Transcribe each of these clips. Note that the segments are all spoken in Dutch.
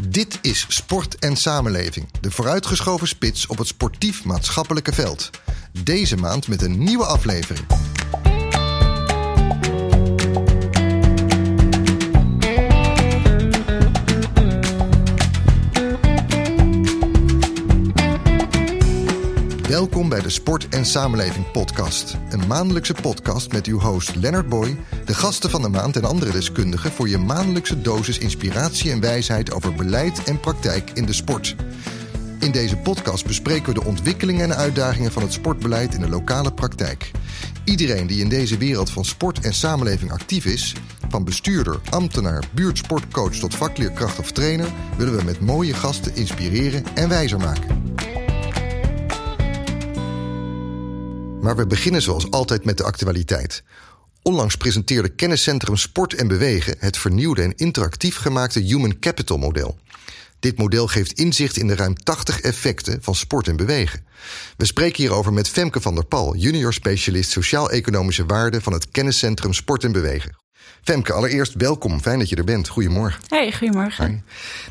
Dit is Sport en Samenleving, de vooruitgeschoven spits op het sportief-maatschappelijke veld. Deze maand met een nieuwe aflevering. Welkom bij de Sport en Samenleving Podcast. Een maandelijkse podcast met uw host Leonard Boy, de gasten van de maand en andere deskundigen voor je maandelijkse dosis inspiratie en wijsheid over beleid en praktijk in de sport. In deze podcast bespreken we de ontwikkelingen en uitdagingen van het sportbeleid in de lokale praktijk. Iedereen die in deze wereld van sport en samenleving actief is, van bestuurder, ambtenaar, buurtsportcoach tot vakleerkracht of trainer, willen we met mooie gasten inspireren en wijzer maken. Maar we beginnen zoals altijd met de actualiteit. Onlangs presenteerde kenniscentrum Sport en Bewegen het vernieuwde en interactief gemaakte Human Capital model. Dit model geeft inzicht in de ruim 80 effecten van sport en bewegen. We spreken hierover met Femke van der Pal, junior specialist sociaal-economische waarden van het kenniscentrum Sport en Bewegen. Femke, allereerst welkom. Fijn dat je er bent. Goedemorgen. Hey, goedemorgen. Hi.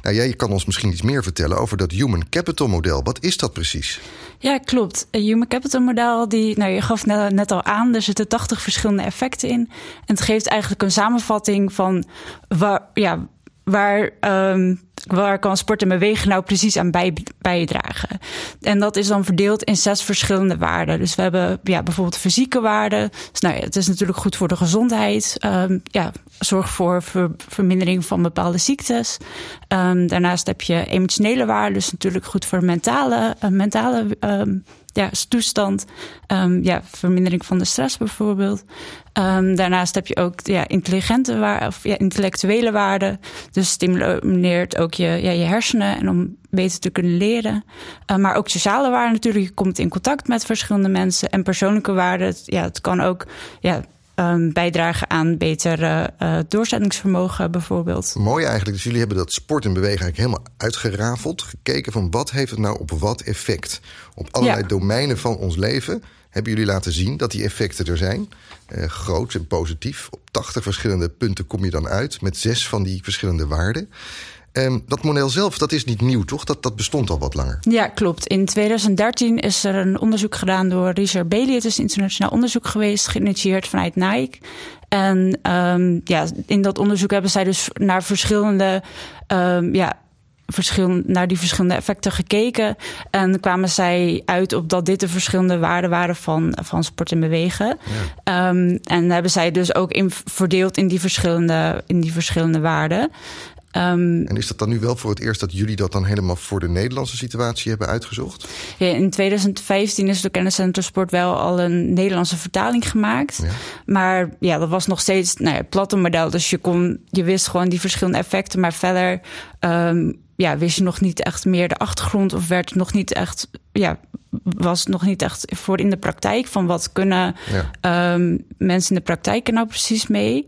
Nou, jij kan ons misschien iets meer vertellen over dat Human Capital model. Wat is dat precies? Ja, klopt. Een Human Capital model, die, nou, je gaf net, net al aan, er zitten 80 verschillende effecten in. En het geeft eigenlijk een samenvatting van waar, ja, waar, um, waar kan sport en bewegen nou precies aan bij, bijdragen? En dat is dan verdeeld in zes verschillende waarden. Dus we hebben ja, bijvoorbeeld fysieke waarden. Dus nou ja, het is natuurlijk goed voor de gezondheid. Um, ja, zorg voor ver, vermindering van bepaalde ziektes. Um, daarnaast heb je emotionele waarden. Dus natuurlijk goed voor mentale, uh, mentale ja, toestand. Um, ja, vermindering van de stress bijvoorbeeld. Um, daarnaast heb je ook ja, intelligente waarden of ja, intellectuele waarden. Dus stimuleert ook je, ja, je hersenen en om beter te kunnen leren. Uh, maar ook sociale waarden natuurlijk. Je komt in contact met verschillende mensen. En persoonlijke waarden. Ja, het kan ook ja, um, bijdragen aan beter uh, doorzettingsvermogen bijvoorbeeld. Mooi eigenlijk. Dus jullie hebben dat sport en bewegen eigenlijk helemaal uitgerafeld. Gekeken van wat heeft het nou op wat effect. Op allerlei ja. domeinen van ons leven hebben jullie laten zien dat die effecten er zijn. Uh, groot en positief. Op 80 verschillende punten kom je dan uit met zes van die verschillende waarden. Um, dat model zelf, dat is niet nieuw, toch? Dat, dat bestond al wat langer. Ja, klopt. In 2013 is er een onderzoek gedaan door Richard Bailey. Het is internationaal onderzoek geweest, geïnitieerd vanuit Nike. En um, ja, in dat onderzoek hebben zij dus naar verschillende um, ja, verschil, naar die verschillende effecten gekeken. En kwamen zij uit op dat dit de verschillende waarden waren van, van sport en bewegen. Ja. Um, en hebben zij dus ook in, verdeeld in die verschillende, in die verschillende waarden. Um, en is dat dan nu wel voor het eerst dat jullie dat dan helemaal voor de Nederlandse situatie hebben uitgezocht? Ja, in 2015 is door Kenniscentrum Sport wel al een Nederlandse vertaling gemaakt. Ja. Maar ja, dat was nog steeds nou ja, het platte model. Dus je, kon, je wist gewoon die verschillende effecten. Maar verder um, ja, wist je nog niet echt meer de achtergrond. Of werd nog niet echt. Ja, was nog niet echt voor in de praktijk. Van wat kunnen ja. um, mensen in de praktijk er nou precies mee?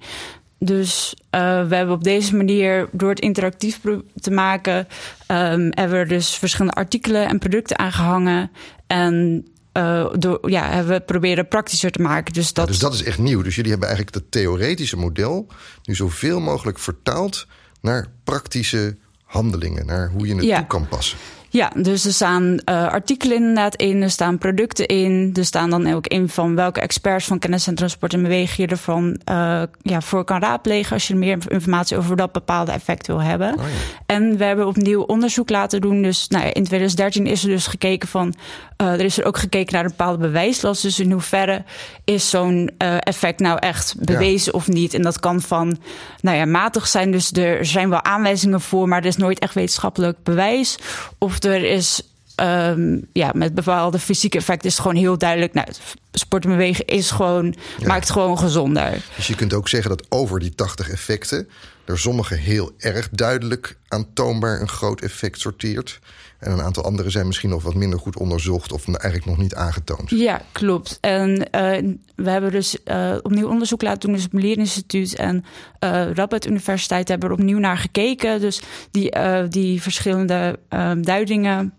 Dus uh, we hebben op deze manier, door het interactief te maken, um, hebben we dus verschillende artikelen en producten aangehangen. En uh, door, ja, hebben we proberen praktischer te maken. Dus dat... Ja, dus dat is echt nieuw. Dus jullie hebben eigenlijk het theoretische model nu zoveel mogelijk vertaald naar praktische handelingen, naar hoe je het ja. toe kan passen. Ja, dus er staan uh, artikelen inderdaad in, er staan producten in. Er staan dan ook in van welke experts van kenniscentrum sport en beweging je ervan uh, ja, voor kan raadplegen als je meer informatie over dat bepaalde effect wil hebben. Oh ja. En we hebben opnieuw onderzoek laten doen. Dus nou, in 2013 is er dus gekeken van, uh, er is er ook gekeken naar een bepaalde bewijslast. Dus in hoeverre is zo'n effect nou echt bewezen ja. of niet? En dat kan van, nou ja, matig zijn. Dus er zijn wel aanwijzingen voor, maar er is nooit echt wetenschappelijk bewijs. Of er is um, ja, met bepaalde fysieke effecten is het gewoon heel duidelijk. Nou, sport en bewegen is gewoon, ja. maakt gewoon gezonder. Dus je kunt ook zeggen dat over die 80 effecten er sommige heel erg duidelijk aantoonbaar een groot effect sorteert. En een aantal andere zijn misschien nog wat minder goed onderzocht of eigenlijk nog niet aangetoond. Ja, klopt. En uh, we hebben dus uh, opnieuw onderzoek laten doen, dus het Leerinstituut en uh, Rabat Universiteit hebben er opnieuw naar gekeken. Dus die, die verschillende duidingen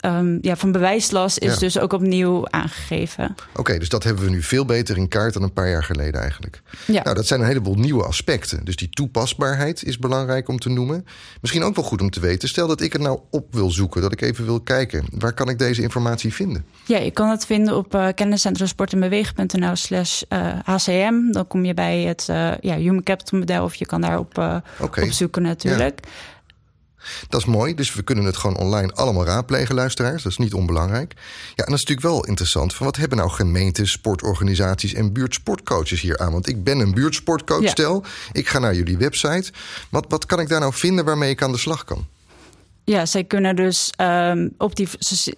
um, ja, van bewijslast is dus ook opnieuw aangegeven. Oké, dus dat hebben we nu veel beter in kaart dan een paar jaar geleden eigenlijk. Ja. Nou, dat zijn een heleboel nieuwe aspecten. Dus die toepasbaarheid is belangrijk om te noemen. Misschien ook wel goed om te weten. Stel dat ik het nou op wil zoeken, dat ik even wil kijken. Waar kan ik deze informatie vinden? Ja, je kan het vinden op uh, kenniscentrum sport en bewegen.nl slash HCM. Eh, dan kom je bij het uh, ja, Human Capital model of je kan daarop uh, okay. op zoeken natuurlijk. Ja. Dat is mooi, dus we kunnen het gewoon online allemaal raadplegen, luisteraars. Dat is niet onbelangrijk. Ja, en dat is natuurlijk wel interessant. Van wat hebben nou gemeentes, sportorganisaties en buurtsportcoaches hier aan? Want ik ben een buurtsportcoach, stel. Ik ga naar jullie website. Wat, wat kan ik daar nou vinden waarmee ik aan de slag kan? Ja, zij kunnen dus um, op die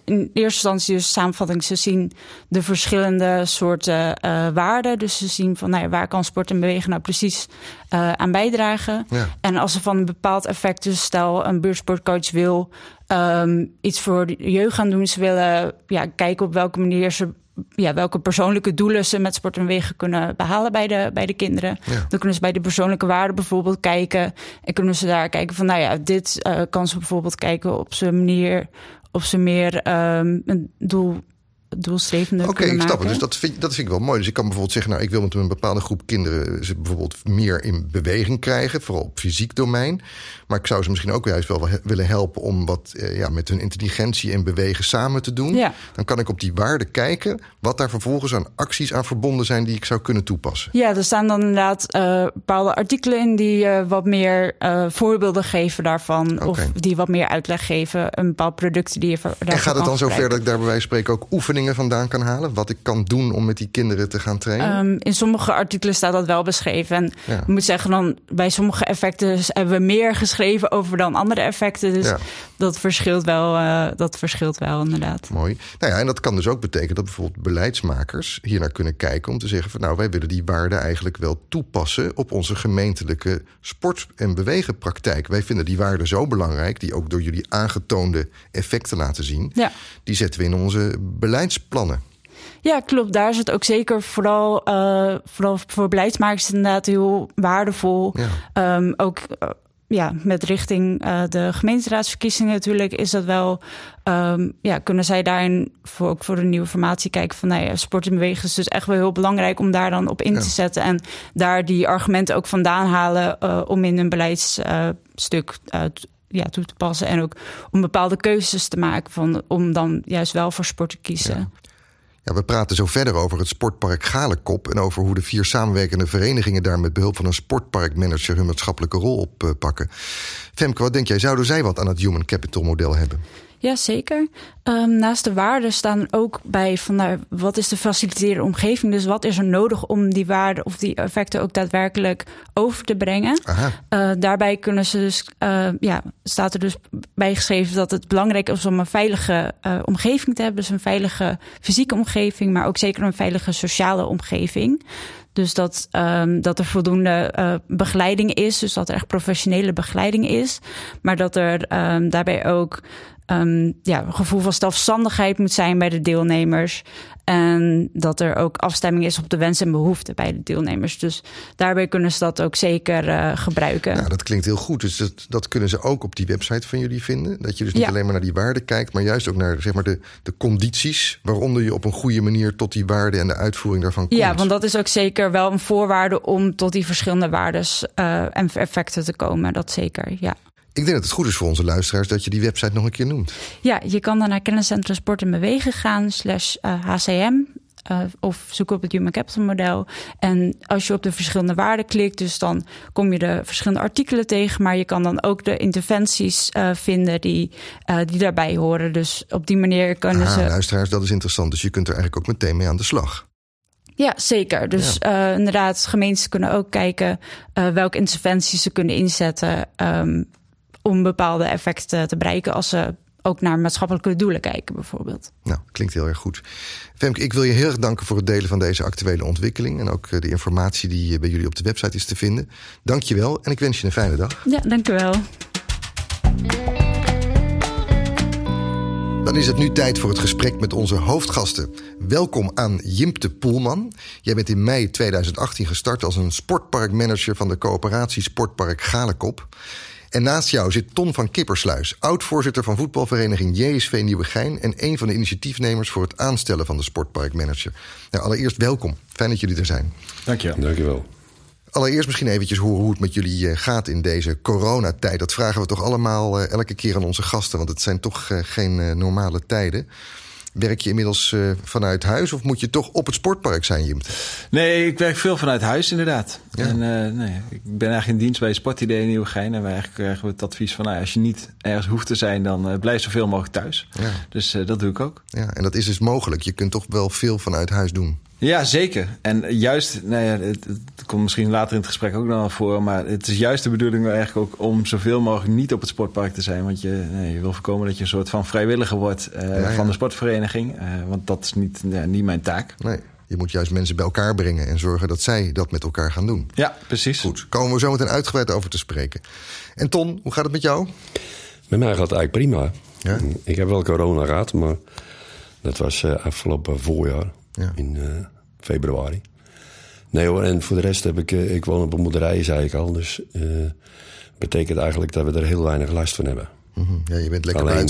in eerste instantie dus samenvatting, ze zien de verschillende soorten uh, waarden. Dus ze zien van nou ja, waar kan sport en bewegen nou precies uh, aan bijdragen. Ja. En als ze van een bepaald effect, dus stel een buurtsportcoach wil um, iets voor de jeugd gaan doen, ze willen ja, kijken op welke manier ze ja, welke persoonlijke doelen ze met sport en wegen kunnen behalen bij de, bij de kinderen. Dan kunnen ze bij de persoonlijke waarden bijvoorbeeld kijken. En kunnen ze daar kijken van, nou ja, dit uh, kan ze bijvoorbeeld kijken op zijn manier, of ze meer um, een doel doelstrevender Oké, ik snap het. Dus dat vind, dat vind ik wel mooi. Dus ik kan bijvoorbeeld zeggen, nou, ik wil met een bepaalde groep kinderen ze bijvoorbeeld meer in beweging krijgen, vooral op fysiek domein. Maar ik zou ze misschien ook juist wel willen helpen om wat eh, ja, met hun intelligentie en bewegen samen te doen. Ja. Dan kan ik op die waarden kijken, wat daar vervolgens aan acties aan verbonden zijn die ik zou kunnen toepassen. Ja, er staan dan inderdaad uh, bepaalde artikelen in die uh, wat meer voorbeelden geven daarvan. Okay. Of die wat meer uitleg geven. Een bepaald product die je daarvan En gaat het dan zover dat ik daar bij wijze van spreken ook oefeningen vandaan kan halen? Wat ik kan doen om met die kinderen te gaan trainen? Um, in sommige artikelen staat dat wel beschreven. En ja. ik moet zeggen, dan bij sommige effecten hebben we meer geschreven over dan andere effecten. Dus ja. dat, verschilt wel, uh, dat verschilt wel, inderdaad. Mooi. Nou ja, en dat kan dus ook betekenen dat bijvoorbeeld beleidsmakers hier naar kunnen kijken om te zeggen van nou, wij willen die waarden eigenlijk wel toepassen op onze gemeentelijke sport- en bewegenpraktijk. Wij vinden die waarden zo belangrijk, die ook door jullie aangetoonde effecten laten zien. Ja. Die zetten we in onze beleid beleidsplannen. Ja, klopt. Daar is het ook zeker vooral, uh, vooral voor beleidsmakers inderdaad heel waardevol. Ja. Um, ook uh, ja, met richting uh, de gemeenteraadsverkiezingen natuurlijk is dat wel. Um, ja, kunnen zij daarin voor, ook voor de nieuwe formatie kijken van nou ja, sport en bewegen is dus echt wel heel belangrijk om daar dan op in te zetten. En daar die argumenten ook vandaan halen om in een beleidsstuk ja, toe te passen. En ook om bepaalde keuzes te maken van, om dan juist wel voor sport te kiezen. Ja. We praten zo verder over het sportpark Galenkop... en over hoe de vier samenwerkende verenigingen daar... met behulp van een sportparkmanager hun maatschappelijke rol oppakken. Femke, wat denk jij? Zouden zij wat aan het Human Capital model hebben? Ja, zeker. Um, naast de waarden staan ook bij van nou, wat is de faciliterende omgeving? Dus wat is er nodig om die waarden of die effecten ook daadwerkelijk over te brengen? Uh, daarbij kunnen ze dus, uh, ja, staat er dus bijgeschreven dat het belangrijk is om een veilige uh, omgeving te hebben. Dus een veilige fysieke omgeving, maar ook zeker een veilige sociale omgeving. Dus dat, um, dat er voldoende uh, begeleiding is. Dus dat er echt professionele begeleiding is. Maar dat er um, daarbij ook um, ja, een gevoel van zelfstandigheid moet zijn bij de deelnemers. En dat er ook afstemming is op de wensen en behoeften bij de deelnemers. Dus daarbij kunnen ze dat ook zeker uh, gebruiken. Ja, dat klinkt heel goed. Dus dat, dat, kunnen ze ook op die website van jullie vinden. Dat je dus niet alleen maar naar die waarden kijkt, maar juist ook naar zeg maar, de, de condities waaronder je op een goede manier tot die waarden en de uitvoering daarvan komt. Ja, want dat is ook zeker wel een voorwaarde om tot die verschillende waarden uh, en effecten te komen. Dat zeker, ja. Ik denk dat het goed is voor onze luisteraars dat je die website nog een keer noemt. Ja, je kan dan naar kenniscentrum sport en bewegen gaan, slash HCM. Uh, uh, of zoek op het Human Capital model. En als je op de verschillende waarden klikt, dus dan kom je de verschillende artikelen tegen. Maar je kan dan ook de interventies uh, vinden die, uh, die daarbij horen. Dus op die manier kunnen Aha, ze. Luisteraars, dat is interessant. Dus je kunt er eigenlijk ook meteen mee aan de slag. Ja, zeker. Dus ja. inderdaad, gemeentes kunnen ook kijken welke interventies ze kunnen inzetten. Um, om bepaalde effecten te bereiken als ze ook naar maatschappelijke doelen kijken, bijvoorbeeld. Nou, klinkt heel erg goed. Femke, ik wil je heel erg danken voor het delen van deze actuele ontwikkeling. En ook eh, de informatie die eh, bij jullie op de website is te vinden. Dank je wel en ik wens je een fijne dag. Ja, dank je wel. Dan is het nu tijd voor het gesprek met onze hoofdgasten. Welkom aan Jimpte Poelman. Jij bent in mei 2018 gestart als een sportparkmanager van de coöperatie Sportpark Galekop. En naast jou zit Ton van Kippersluis, oud-voorzitter van voetbalvereniging JSV Nieuwegein... en een van de initiatiefnemers voor het aanstellen van de sportparkmanager. Nou, allereerst welkom. Fijn dat jullie er zijn. Dank je. Dank je wel. Allereerst misschien eventjes horen hoe het met jullie eh, gaat in deze coronatijd. Dat vragen we toch allemaal uh, elke keer aan onze gasten, want het zijn toch uh, geen normale tijden. Werk je inmiddels uh, vanuit huis of moet je toch op het sportpark zijn, Jimt? Nee, ik werk veel vanuit huis inderdaad. Ja. En, uh, nee, ik ben eigenlijk in dienst bij Sportidee in Nieuwegein. En wij eigenlijk krijgen we het advies van... Nou, als je niet ergens hoeft te zijn, dan uh, blijf zoveel mogelijk thuis. Ja. Dus dat doe ik ook. Ja, en dat is dus mogelijk. Je kunt toch wel veel vanuit huis doen. Ja, zeker. En juist, nou ja, het, het komt misschien later in het gesprek ook nog wel voor, maar het is juist de bedoeling eigenlijk ook om zoveel mogelijk niet op het sportpark te zijn. Want je, nee, je wil voorkomen dat je een soort van vrijwilliger wordt uh, ja, ja. van de sportvereniging. Uh, want dat is niet, ja, niet mijn taak. Nee. Je moet juist mensen bij elkaar brengen en zorgen dat zij dat met elkaar gaan doen. Ja, precies. Goed, komen we zo meteen uitgebreid over te spreken. En Ton, hoe gaat het met jou? Met mij gaat het eigenlijk prima. Ja? Ik heb wel corona gehad, maar dat was uh, afgelopen voorjaar. Ja. In uh, februari. Nee hoor, en voor de rest heb ik... Uh, ik woon op een boerderij, zei ik al. Dus uh, betekent eigenlijk dat we er heel weinig last van hebben. Mm -hmm. Ja, je bent lekker Alleen,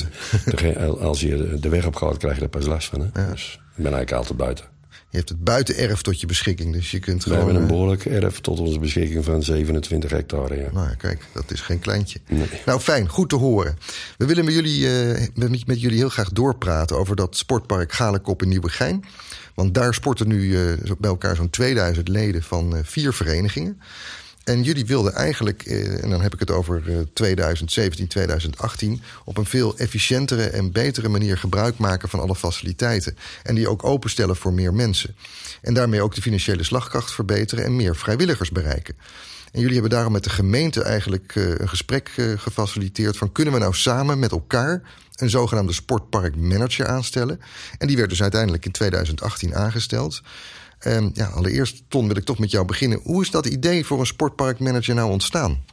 buiten. als je de weg op gaat, krijg je er pas last van. Hè? Ja. Dus ik ben eigenlijk altijd buiten. Je hebt het buitenerf tot je beschikking, dus je kunt we gewoon... hebben een behoorlijk erf tot onze beschikking van 27 hectare, ja. Nou, kijk, dat is geen kleintje. Nee. Nou, fijn, goed te horen. We willen met jullie, uh, met, met jullie heel graag doorpraten over dat sportpark Galenkop in Nieuwegein. Want daar sporten nu uh, bij elkaar zo'n 2000 leden van uh, vier verenigingen. En jullie wilden eigenlijk, uh, en dan heb ik het over 2017, 2018, op een veel efficiëntere en betere manier gebruik maken van alle faciliteiten. En die ook openstellen voor meer mensen. En daarmee ook de financiële slagkracht verbeteren en meer vrijwilligers bereiken. En jullie hebben daarom met de gemeente eigenlijk een gesprek gefaciliteerd van kunnen we nou samen met elkaar een zogenaamde sportparkmanager aanstellen. En die werd dus uiteindelijk in 2018 aangesteld. Ja, allereerst, Ton, wil ik toch met jou beginnen. Hoe is dat idee voor een sportparkmanager nou ontstaan?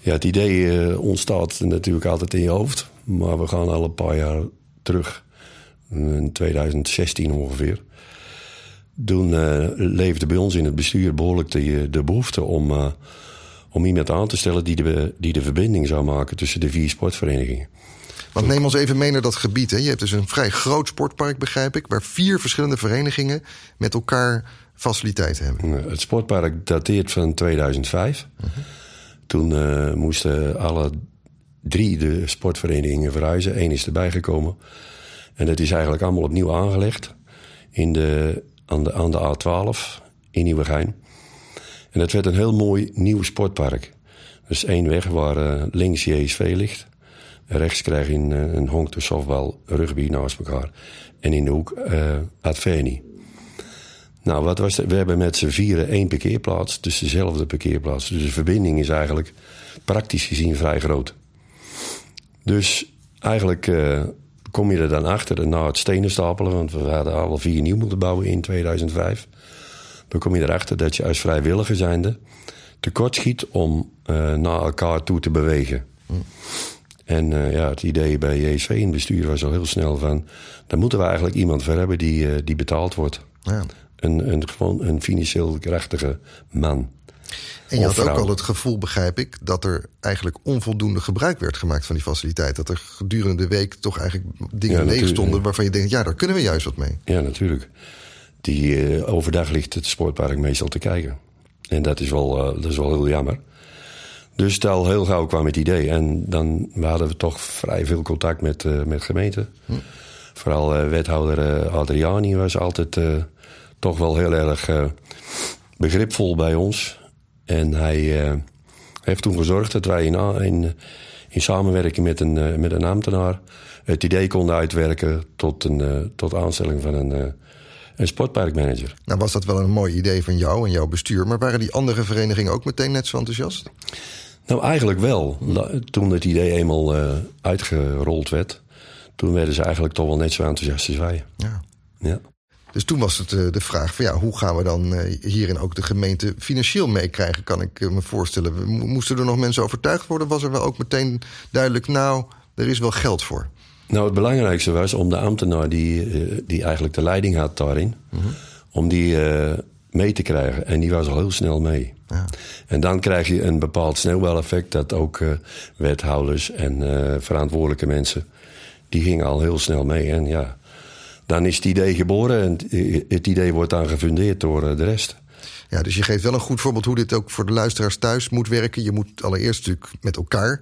Ja, het idee uh, ontstaat natuurlijk altijd in je hoofd. Maar we gaan al een paar jaar terug. In 2016 ongeveer. Toen uh, leefde bij ons in het bestuur behoorlijk de, de behoefte om, om iemand aan te stellen die de, die de verbinding zou maken tussen de vier sportverenigingen. Want neem ons even mee naar dat gebied. Hè. Je hebt dus een vrij groot sportpark, begrijp ik, waar vier verschillende verenigingen met elkaar faciliteiten hebben. Het sportpark dateert van 2005. Uh -huh. Toen uh, moesten alle drie de sportverenigingen verhuizen. Eén is erbij gekomen. En dat is eigenlijk allemaal opnieuw aangelegd in de, aan, de, aan de A12 in Nieuwegein. En dat werd een heel mooi nieuw sportpark. Dus één weg waar uh, links JSV ligt. Rechts krijg je een, een honk de softbal rugby naast elkaar. En in de hoek uh, Adveni. Nou, wat was? We hebben met z'n vieren één parkeerplaats. Dus dezelfde parkeerplaats. Dus de verbinding is eigenlijk praktisch gezien vrij groot. Dus eigenlijk uh, kom je er dan achter na het stenen stapelen. Want we hadden alle vier nieuw moeten bouwen in 2005. Dan kom je erachter dat je als vrijwilliger zijnde tekort schiet om naar elkaar toe te bewegen. Hm. En uh, ja, het idee bij JSV in het bestuur was al heel snel van... daar moeten we eigenlijk iemand voor hebben die, uh, die betaald wordt. Ja. Een, een, gewoon een financieel krachtige man. En je had ook al het gevoel, begrijp ik, dat er eigenlijk onvoldoende gebruik werd gemaakt van die faciliteit. Dat er gedurende de week toch eigenlijk dingen ja, leeg stonden waarvan je denkt, ja, daar kunnen we juist wat mee. Ja, natuurlijk. Die uh, overdag ligt het sportpark meestal te kijken. En dat is wel, dat is wel heel jammer. Dus stel heel gauw kwam het idee. En dan hadden we toch vrij veel contact met, uh, met gemeenten. Hm. Vooral uh, wethouder uh, Adriani was altijd toch wel heel erg begripvol bij ons. En hij heeft toen gezorgd dat wij in, in, in samenwerking met een, met een ambtenaar het idee konden uitwerken tot, een, tot aanstelling van een, een sportparkmanager. Nou was dat wel een mooi idee van jou en jouw bestuur. Maar waren die andere verenigingen ook meteen net zo enthousiast? Nou, eigenlijk wel. Toen het idee eenmaal uh, uitgerold werd, toen werden ze eigenlijk toch wel net zo enthousiast als wij. Ja. ja. Dus toen was het uh, de vraag van ja, hoe gaan we dan uh, hierin ook de gemeente financieel meekrijgen, kan ik me voorstellen. Moesten er nog mensen overtuigd worden? Was er wel ook meteen duidelijk, nou, er is wel geld voor? Nou, het belangrijkste was om de ambtenaar die, die eigenlijk de leiding had daarin, -huh. om die mee te krijgen. En die was al heel snel mee. Ja. En dan krijg je een bepaald sneeuwbaleffect dat ook uh, wethouders en uh, verantwoordelijke mensen, die gingen al heel snel mee. En ja, dan is het idee geboren en het idee wordt dan gefundeerd door uh, de rest. Ja, dus je geeft wel een goed voorbeeld hoe dit ook voor de luisteraars thuis moet werken. Je moet allereerst natuurlijk met elkaar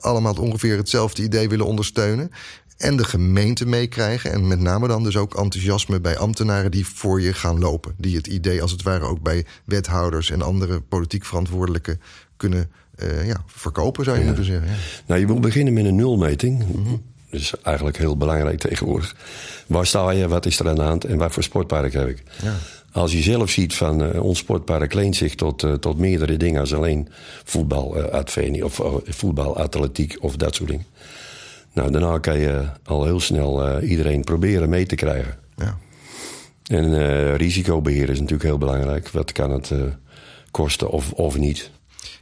allemaal ongeveer hetzelfde idee willen ondersteunen en de gemeente meekrijgen. En met name dan dus ook enthousiasme bij ambtenaren die voor je gaan lopen. Die het idee als het ware ook bij wethouders en andere politiek verantwoordelijken kunnen uh, ja, verkopen, zou je moeten zeggen. Ja. Nou, je moet beginnen met een nulmeting. Mm -hmm. Dat is eigenlijk heel belangrijk tegenwoordig. Waar sta je, wat is er aan de hand en wat voor sportpark heb ik? Ja. Als je zelf ziet van uh, ons sportpark leent zich tot, uh, tot meerdere dingen als alleen voetbal, uh, of voetbal, atletiek of dat soort dingen. Nou, daarna kan je al heel snel uh, iedereen proberen mee te krijgen. Ja. En uh, risicobeheer is natuurlijk heel belangrijk. Wat kan het uh, kosten of, of niet?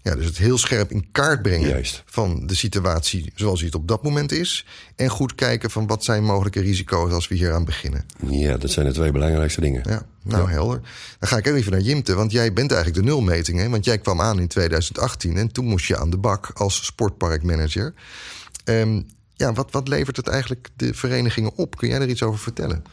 Ja, dus het heel scherp in kaart brengen Juist. van de situatie zoals die het op dat moment is. En goed kijken van wat zijn mogelijke risico's als we hier aan beginnen. Ja, dat zijn de twee belangrijkste dingen. Ja, nou ja. helder. Dan ga ik even naar Jimte, want jij bent eigenlijk de nulmeting. Hè? Want jij kwam aan in 2018 en toen moest je aan de bak als sportparkmanager. Um, ja, wat, wat levert het eigenlijk de verenigingen op? Kun jij er iets over vertellen?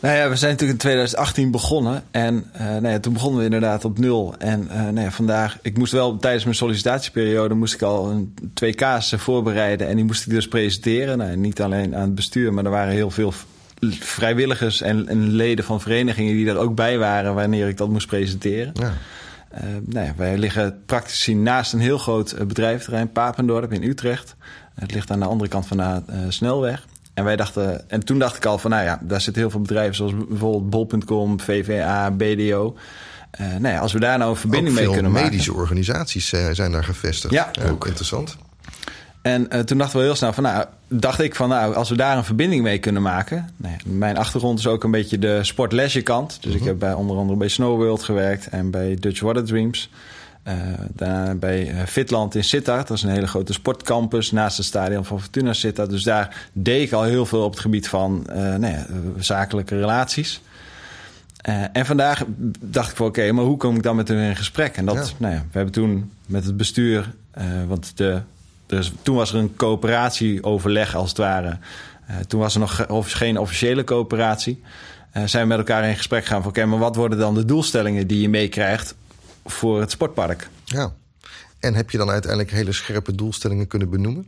Nou ja, we zijn natuurlijk in 2018 begonnen. En uh, nou ja, toen begonnen we inderdaad op nul. En uh, nou ja, vandaag, ik moest wel tijdens mijn sollicitatieperiode moest ik al een, twee casus voorbereiden. En die moest ik dus presenteren. Nou, niet alleen aan het bestuur, maar er waren heel veel vrijwilligers en, en leden van verenigingen die er ook bij waren wanneer ik dat moest presenteren. Ja. Uh, nou ja, wij liggen praktisch naast een heel groot bedrijventerrein, Papendorp in Utrecht. Het ligt aan de andere kant van de uh, snelweg. En wij dachten, en toen dacht ik al van, nou ja, daar zitten heel veel bedrijven zoals bijvoorbeeld Bol.com, VVA, BDO. Uh, nou ja, als we daar nou een verbinding mee kunnen maken. medische organisaties uh, zijn daar gevestigd. Ja, ook interessant. En uh, toen dachten we heel snel van, nou, dacht ik van, nou, als we daar een verbinding mee kunnen maken. Nou ja, mijn achtergrond is ook een beetje de sport kant. Dus ik mhm. heb bij onder andere bij Snow World gewerkt en bij Dutch Water Dreams. Uh, daarna bij uh, Fitland in Sittard. Dat is een hele grote sportcampus naast het stadion van Fortuna Sittard. Dus daar deed ik al heel veel op het gebied van uh, nou ja, zakelijke relaties. en vandaag dacht ik van oké, maar hoe kom ik dan met hen in gesprek? En dat, ja. nou ja, we hebben toen met het bestuur, want de, dus toen was er een coöperatieoverleg als het ware. toen was er nog of, geen officiële coöperatie. zijn we met elkaar in gesprek gaan van oké, maar wat worden dan de doelstellingen die je meekrijgt voor het sportpark. Ja. En heb je dan uiteindelijk hele scherpe doelstellingen kunnen benoemen?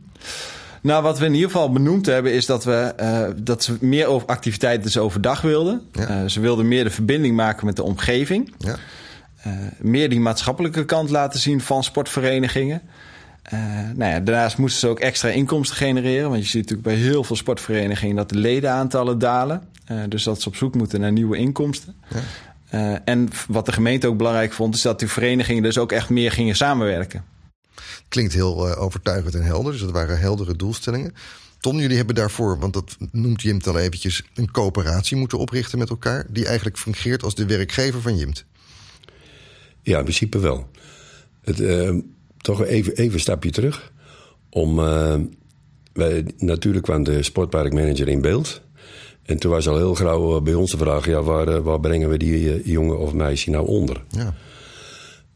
Nou, wat we in ieder geval benoemd hebben, is dat, we, uh, dat ze meer over activiteiten dus overdag wilden. Ja. Uh, ze wilden meer de verbinding maken met de omgeving. Ja. Uh, meer die maatschappelijke kant laten zien van sportverenigingen. nou ja, daarnaast moesten ze ook extra inkomsten genereren. Want je ziet natuurlijk bij heel veel sportverenigingen dat de ledenaantallen dalen. dus dat ze op zoek moeten naar nieuwe inkomsten. Ja. Uh, en wat de gemeente ook belangrijk vond, is dat die verenigingen dus ook echt meer gingen samenwerken. Klinkt heel uh, overtuigend en helder, dus dat waren heldere doelstellingen. Ton, jullie hebben daarvoor, want dat noemt Jimt al eventjes, een coöperatie moeten oprichten met elkaar, die eigenlijk fungeert als de werkgever van Jimt. Ja, in principe wel. Het, uh, toch even, even een stapje terug. Om, wij, natuurlijk kwam de sportparkmanager in beeld. En toen was al heel gauw eh, bij ons de vraag: ja, waar, eh, waar brengen we die eh, jongen of meisje nou onder? Ja.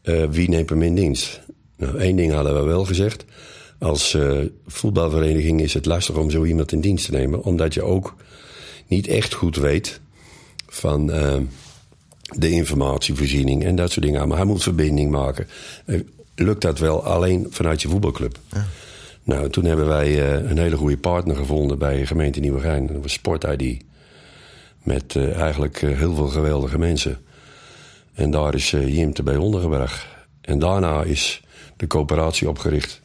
Uh, wie neemt hem in dienst? Nou, één ding hadden we wel gezegd. Als uh, voetbalvereniging is het lastig om zo iemand in dienst te nemen, omdat je ook niet echt goed weet van uh, de informatievoorziening en dat soort dingen. Maar hij moet verbinding maken. lukt dat wel alleen vanuit je voetbalclub? Ja. Nou, toen hebben wij uh, een hele goede partner gevonden bij gemeente Nieuwegein. Dat was Sport ID. Met uh, eigenlijk uh, heel veel geweldige mensen. En daar is Jimte bij ondergebracht. En daarna is de coöperatie opgericht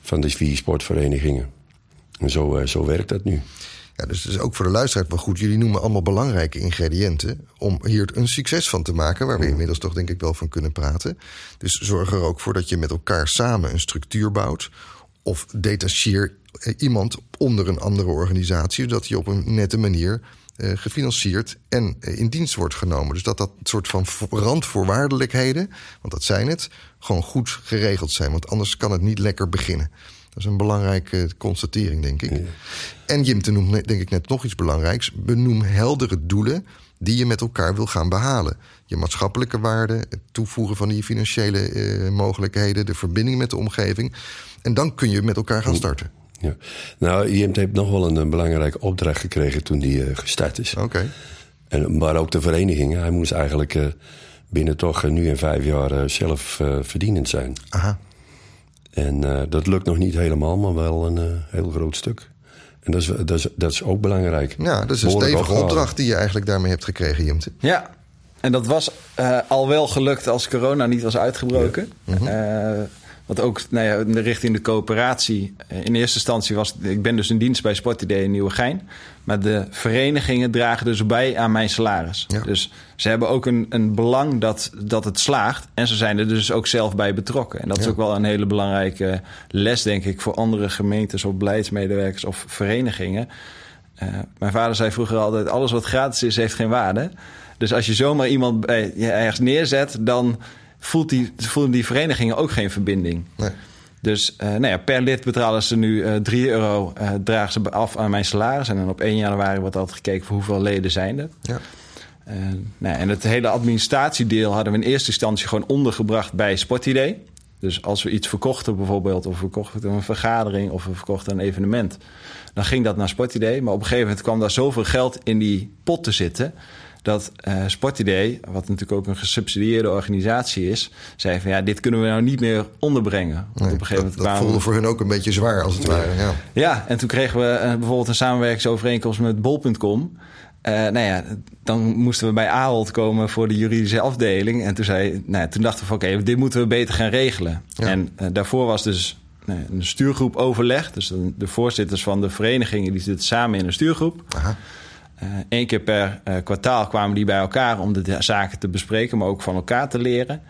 van de vier sportverenigingen. En zo, zo werkt dat nu. Ja, dus het is ook voor de luisteraar wel goed. Jullie noemen allemaal belangrijke ingrediënten om hier een succes van te maken, waar we inmiddels toch denk ik wel van kunnen praten. Dus zorg er ook voor dat je met elkaar samen een structuur bouwt of detacheer eh, iemand onder een andere organisatie, zodat hij op een nette manier uh, gefinancierd en uh, in dienst wordt genomen. Dus dat dat soort van randvoorwaardelijkheden, want dat zijn het, gewoon goed geregeld zijn. Want anders kan het niet lekker beginnen. Dat is een belangrijke constatering, denk ik. Ja. En Jim te noemen, denk ik net nog iets belangrijks. Benoem heldere doelen die je met elkaar wil gaan behalen. Je maatschappelijke waarden, het toevoegen van die financiële eh, mogelijkheden, de verbinding met de omgeving. En dan kun je met elkaar gaan starten. Ja. Nou, IMT heeft nog wel een, een belangrijke opdracht gekregen toen die uh, gestart is. Oké. En, maar ook de verenigingen. Hij moest eigenlijk uh, binnen toch nu in vijf jaar zelf verdienend zijn. Aha. En dat lukt nog niet helemaal, maar wel een heel groot stuk. En dat is, dat is, dat is ook belangrijk. Ja, dat is een stevige opdracht die je eigenlijk daarmee hebt gekregen, Jimte. Ja, en dat was uh, al wel gelukt als corona niet was uitgebroken. Ja. Mm -hmm. uh, want ook nou ja, richting de coöperatie. In eerste instantie was ik ben dus in dienst bij Sportidee in Nieuwegein. Maar de verenigingen dragen dus bij aan mijn salaris. Ja. Dus ze hebben ook een, een belang dat, dat het slaagt. En ze zijn er dus ook zelf bij betrokken. En dat is ook wel een hele belangrijke les, denk ik, voor andere gemeentes of beleidsmedewerkers of verenigingen. Uh, mijn vader zei vroeger altijd: alles wat gratis is, heeft geen waarde. Dus als je zomaar iemand bij, je ergens neerzet, dan voelt die, voelen die verenigingen ook geen verbinding. Nee. Dus uh, nou ja, per lid betalen ze nu uh, 3 euro, dragen ze af aan mijn salaris. En dan op 1 januari wordt altijd gekeken voor hoeveel leden zijn er. Ja. Uh, nou, en het hele administratiedeel hadden we in eerste instantie gewoon ondergebracht bij Sportidee. Dus als we iets verkochten bijvoorbeeld, of we verkochten een vergadering of we verkochten een evenement, dan ging dat naar Sportidee. Maar op een gegeven moment kwam daar zoveel geld in die pot te zitten dat uh, Sportidee, wat natuurlijk ook een gesubsidieerde organisatie is, zei van ja, dit kunnen we nou niet meer onderbrengen. Want Nee, op een gegeven dat, moment dat voelde voor hun ook een beetje zwaar, als het ware. Ja. Ja, en toen kregen we uh, bijvoorbeeld een samenwerkingsovereenkomst met bol.com. Uh, nou ja, dan moesten we bij Ahold komen voor de juridische afdeling. En toen, zei, nou ja, toen dachten we van oké, okay, dit moeten we beter gaan regelen. Ja. En uh, daarvoor was dus nou, een stuurgroep overleg. Dus de, voorzitters van de verenigingen die zitten samen in een stuurgroep. Aha. Eén uh, keer per kwartaal kwamen die bij elkaar om de zaken te bespreken, maar ook van elkaar te leren.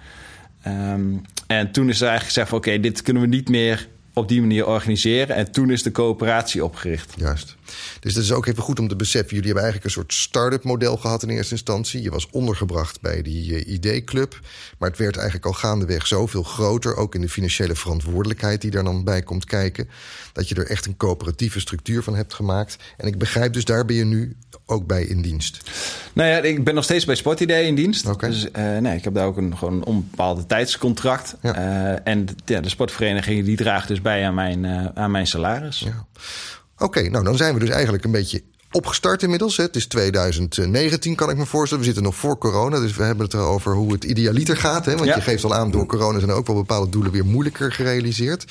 Um, en toen is er eigenlijk gezegd: oké, okay, dit kunnen we niet meer op die manier organiseren. En toen is de coöperatie opgericht. Juist. Dus dat is ook even goed om te beseffen. Jullie hebben eigenlijk een soort start-up model gehad in eerste instantie. Je was ondergebracht bij die uh, ID-club. Maar het werd eigenlijk al gaandeweg zoveel groter. Ook in de financiële verantwoordelijkheid die daar dan bij komt kijken. Dat je er echt een coöperatieve structuur van hebt gemaakt. En ik begrijp dus, daar ben je nu ook bij in dienst. Nou ja, ik ben nog steeds bij Sportidee in dienst. Okay. Dus uh, nee, ik heb daar ook een, gewoon onbepaalde tijdscontract. Ja. Uh, en de, ja, de sportvereniging die draagt dus bij aan mijn, uh, aan mijn salaris. Ja. Oké, okay, nou dan zijn we dus eigenlijk een beetje opgestart inmiddels. Het is 2019, kan ik me voorstellen. We zitten nog voor corona, dus we hebben het erover hoe het idealiter gaat. Hè? Want ja. je geeft al aan, door corona zijn ook wel bepaalde doelen weer moeilijker gerealiseerd.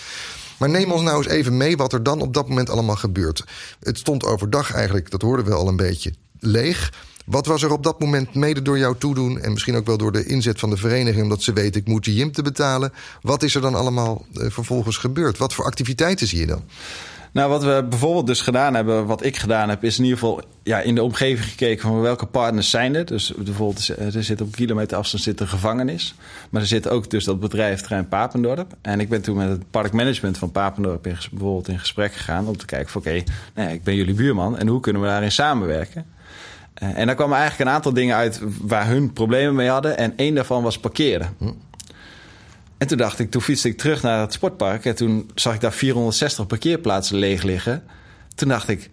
Maar neem ons nou eens even mee wat er dan op dat moment allemaal gebeurt. Het stond overdag eigenlijk, dat hoorden we al een beetje, leeg. Wat was er op dat moment mede door jou toedoen... en misschien ook wel door de inzet van de vereniging... omdat ze weten, ik moet die JIM te betalen. Wat is er dan allemaal uh, vervolgens gebeurd? Wat voor activiteiten zie je dan? Nou, wat we bijvoorbeeld dus gedaan hebben, wat ik gedaan heb, is in ieder geval ja, in de omgeving gekeken van welke partners zijn er. Dus bijvoorbeeld, er zit op kilometer afstand zit een gevangenis. Maar er zit ook dus dat bedrijf Trein Papendorp. En ik ben toen met het parkmanagement van Papendorp in, bijvoorbeeld in gesprek gegaan om te kijken van oké, nou ik ben jullie buurman en hoe kunnen we daarin samenwerken? Uh, en daar kwamen eigenlijk een aantal dingen uit waar hun problemen mee hadden. En één daarvan was parkeren. Hm. En toen dacht ik, toen fietste ik terug naar het sportpark. En toen zag ik daar 460 parkeerplaatsen leeg liggen. Toen dacht ik,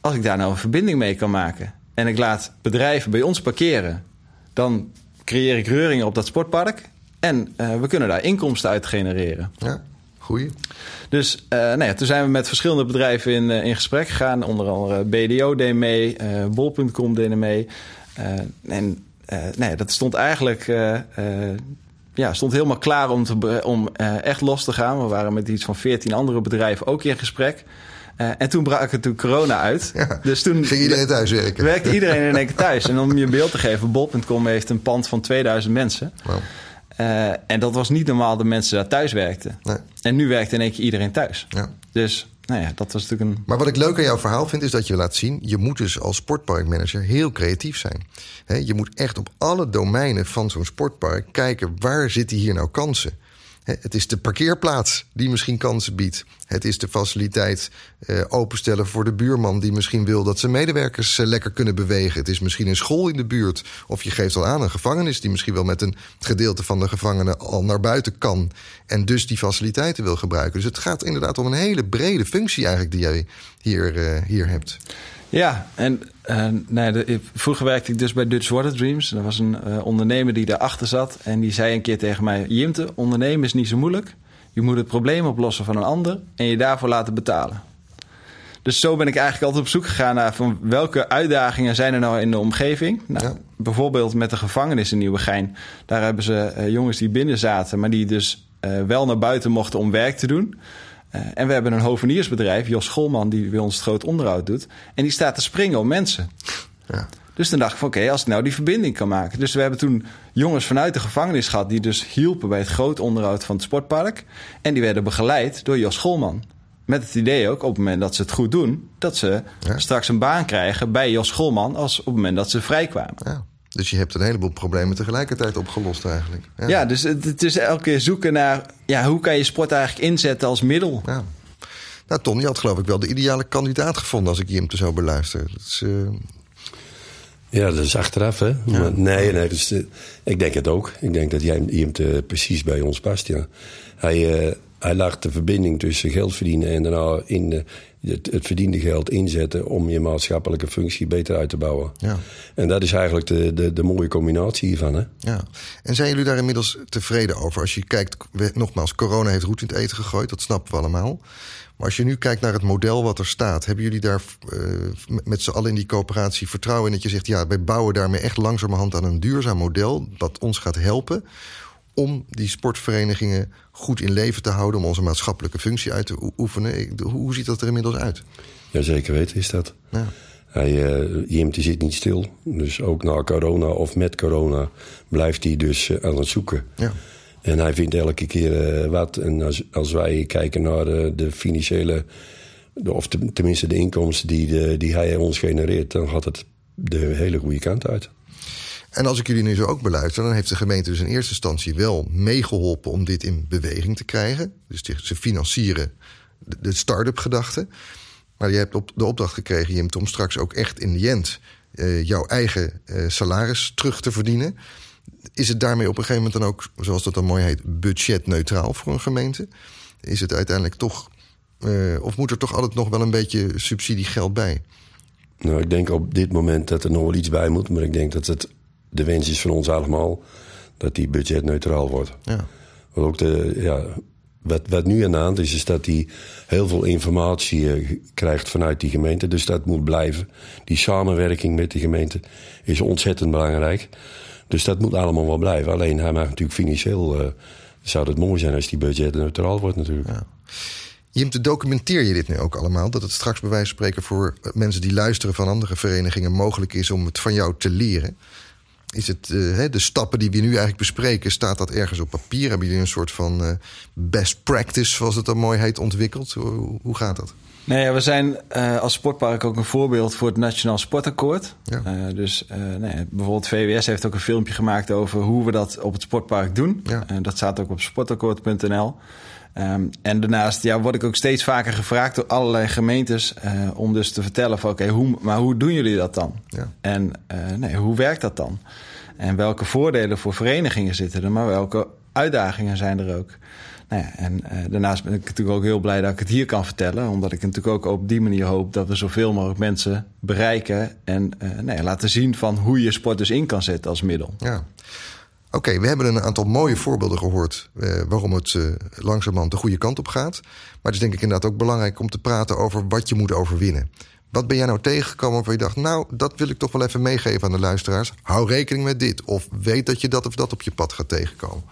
als ik daar nou een verbinding mee kan maken. En ik laat bedrijven bij ons parkeren. Dan creëer ik reuringen op dat sportpark. En uh, we kunnen daar inkomsten uit genereren. Ja, goeie. Dus uh, nou ja, toen zijn we met verschillende bedrijven in, uh, in gesprek gegaan. Onder andere BDO deed mee, uh, Bol.com deed mee. en nou ja, dat stond eigenlijk ja, stond helemaal klaar om, te, om echt los te gaan. We waren met iets van 14 andere bedrijven ook in gesprek. Uh, en toen brak het toen corona uit. Ja, dus toen ging iedereen thuis werken. Werkte iedereen in één keer thuis. En om je een beeld te geven, Bol.com heeft een pand van 2000 mensen. Wow. Uh, en dat was niet normaal dat mensen daar thuis werkten. Nee. En nu werkt in één keer iedereen thuis. Ja. Dus nou ja, dat was natuurlijk een. Maar wat ik leuk aan jouw verhaal vind, is dat je laat zien... je moet dus als sportparkmanager heel creatief zijn. He, je moet echt op alle domeinen van zo'n sportpark kijken... waar zitten hier nou kansen? He, het is de parkeerplaats die misschien kansen biedt. Het is de faciliteit uh, openstellen voor de buurman... die misschien wil dat zijn medewerkers uh, lekker kunnen bewegen. Het is misschien een school in de buurt. Of je geeft al aan een gevangenis... die misschien wel met een gedeelte van de gevangenen al naar buiten kan... en dus die faciliteiten wil gebruiken. Dus het gaat inderdaad om een hele brede functie eigenlijk... die jij hier, uh, hier hebt. Ja, en uh, de, vroeger werkte ik dus bij Dutch Water Dreams. Er was een uh, ondernemer die daarachter zat. En die zei een keer tegen mij: Jimte, ondernemen is niet zo moeilijk. Je moet het probleem oplossen van een ander en je daarvoor laten betalen. Dus zo ben ik eigenlijk altijd op zoek gegaan naar van welke uitdagingen zijn er nou in de omgeving. Nou, ja. Bijvoorbeeld met de gevangenis in Nieuwegein. Daar hebben ze uh, jongens die binnen zaten, maar die dus uh, wel naar buiten mochten om werk te doen. Uh, en we hebben een hoveniersbedrijf, Jos Scholman, die bij ons het groot onderhoud doet. En die staat te springen om mensen. Ja. Dus toen dacht ik van oké, okay, als ik nou die verbinding kan maken. Dus we hebben toen jongens vanuit de gevangenis gehad die dus hielpen bij het groot onderhoud van het sportpark. En die werden begeleid door Jos Scholman. Met het idee ook, op het moment dat ze het goed doen, dat ze ja. straks een baan krijgen bij Jos Scholman als op het moment dat ze vrijkwamen. Ja. Dus je hebt een heleboel problemen tegelijkertijd opgelost eigenlijk. Ja, ja dus het, het, is elke keer zoeken naar ja, hoe kan je sport eigenlijk inzetten als middel. Ja. Nou, je had geloof ik wel de ideale kandidaat gevonden als ik je hem te zo beluister. Dat is, uh... Ja, dat is achteraf, hè? Ja. Maar nee, nee, dus, uh, ik denk het ook. Ik denk dat jij hem te precies bij ons past, ja. Hij, uh, hij lag de verbinding tussen geld verdienen en daarna in de, het, het, verdiende geld inzetten om je maatschappelijke functie beter uit te bouwen. Ja. En dat is eigenlijk de, de, de mooie combinatie hiervan. Hè? Ja. En zijn jullie daar inmiddels tevreden over? Als je kijkt, nogmaals, corona heeft roet in het eten gegooid, dat snappen we allemaal. Maar als je nu kijkt naar het model wat er staat, hebben jullie daar uh, met z'n allen in die coöperatie vertrouwen in dat je zegt, ja, wij bouwen daarmee echt langzamerhand aan een duurzaam model dat ons gaat helpen om die sportverenigingen goed in leven te houden, om onze maatschappelijke functie uit te oefenen. Hoe ziet dat er inmiddels uit? Ja, zeker weten is dat. Ja. Hij, uh, Jim die zit niet stil. Dus ook na corona of met corona blijft hij dus uh, aan het zoeken. Ja. En hij vindt elke keer uh, wat. En als, als wij kijken naar de, de financiële, de, of te, tenminste de inkomsten die, de, die hij ons genereert, dan gaat het de hele goede kant uit. En als ik jullie nu zo ook beluister, dan heeft de gemeente dus in eerste instantie wel meegeholpen om dit in beweging te krijgen. Dus ze financieren de start-up gedachte. Maar je hebt op de opdracht gekregen, Jim, om straks ook echt in de end uh, jouw eigen uh, salaris terug te verdienen. Is het daarmee op een gegeven moment dan ook, zoals dat dan mooi heet, budgetneutraal voor een gemeente? Is het uiteindelijk toch, uh, of moet er toch altijd nog wel een beetje subsidiegeld bij? Nou, ik denk op dit moment dat er nog wel iets bij moet, maar ik denk dat het de wens is van ons allemaal dat die budgetneutraal wordt. Ja. Want ook de, ja, wat, wat nu aan de hand is, is dat hij heel veel informatie uh, krijgt vanuit die gemeente. Dus dat moet blijven. Die samenwerking met de gemeente is ontzettend belangrijk. Dus dat moet allemaal wel blijven. Alleen hij maakt natuurlijk financieel. Uh, zou het mooi zijn als die budget neutraal wordt, natuurlijk. Ja. Jim, te documenteer je dit nu ook allemaal? Dat het straks bij wijze van spreken voor mensen die luisteren van andere verenigingen mogelijk is om het van jou te leren? Is het uh, de stappen die we nu eigenlijk bespreken, staat dat ergens op papier? Hebben jullie een soort van uh, best practice, zoals het dan mooi heet, ontwikkeld? Hoe, hoe gaat dat? Nee, ja, we zijn uh, als sportpark ook een voorbeeld voor het Nationaal Sportakkoord. Ja. Dus nee, bijvoorbeeld VWS heeft ook een filmpje gemaakt over hoe we dat op het sportpark doen. Ja. dat staat ook op sportakkoord.nl. Um, en daarnaast ja, word ik ook steeds vaker gevraagd door allerlei gemeentes uh, om dus te vertellen van oké, okay, hoe, maar hoe doen jullie dat dan? Ja. En uh, nee, hoe werkt dat dan? En welke voordelen voor verenigingen zitten er, maar welke uitdagingen zijn er ook? Nou ja, en uh, daarnaast ben ik natuurlijk ook heel blij dat ik het hier kan vertellen. Omdat ik natuurlijk ook op die manier hoop dat we zoveel mogelijk mensen bereiken. En uh, nou laten zien van hoe je sport dus in kan zetten als middel. Ja. Oké, we hebben een aantal mooie voorbeelden gehoord uh, waarom het uh, langzamerhand de goede kant op gaat. Maar het is denk ik inderdaad ook belangrijk om te praten over wat je moet overwinnen. Wat ben jij nou tegengekomen waarvan je dacht, nou, dat wil ik toch wel even meegeven aan de luisteraars. Hou rekening met dit. Of weet dat je dat of dat op je pad gaat tegenkomen.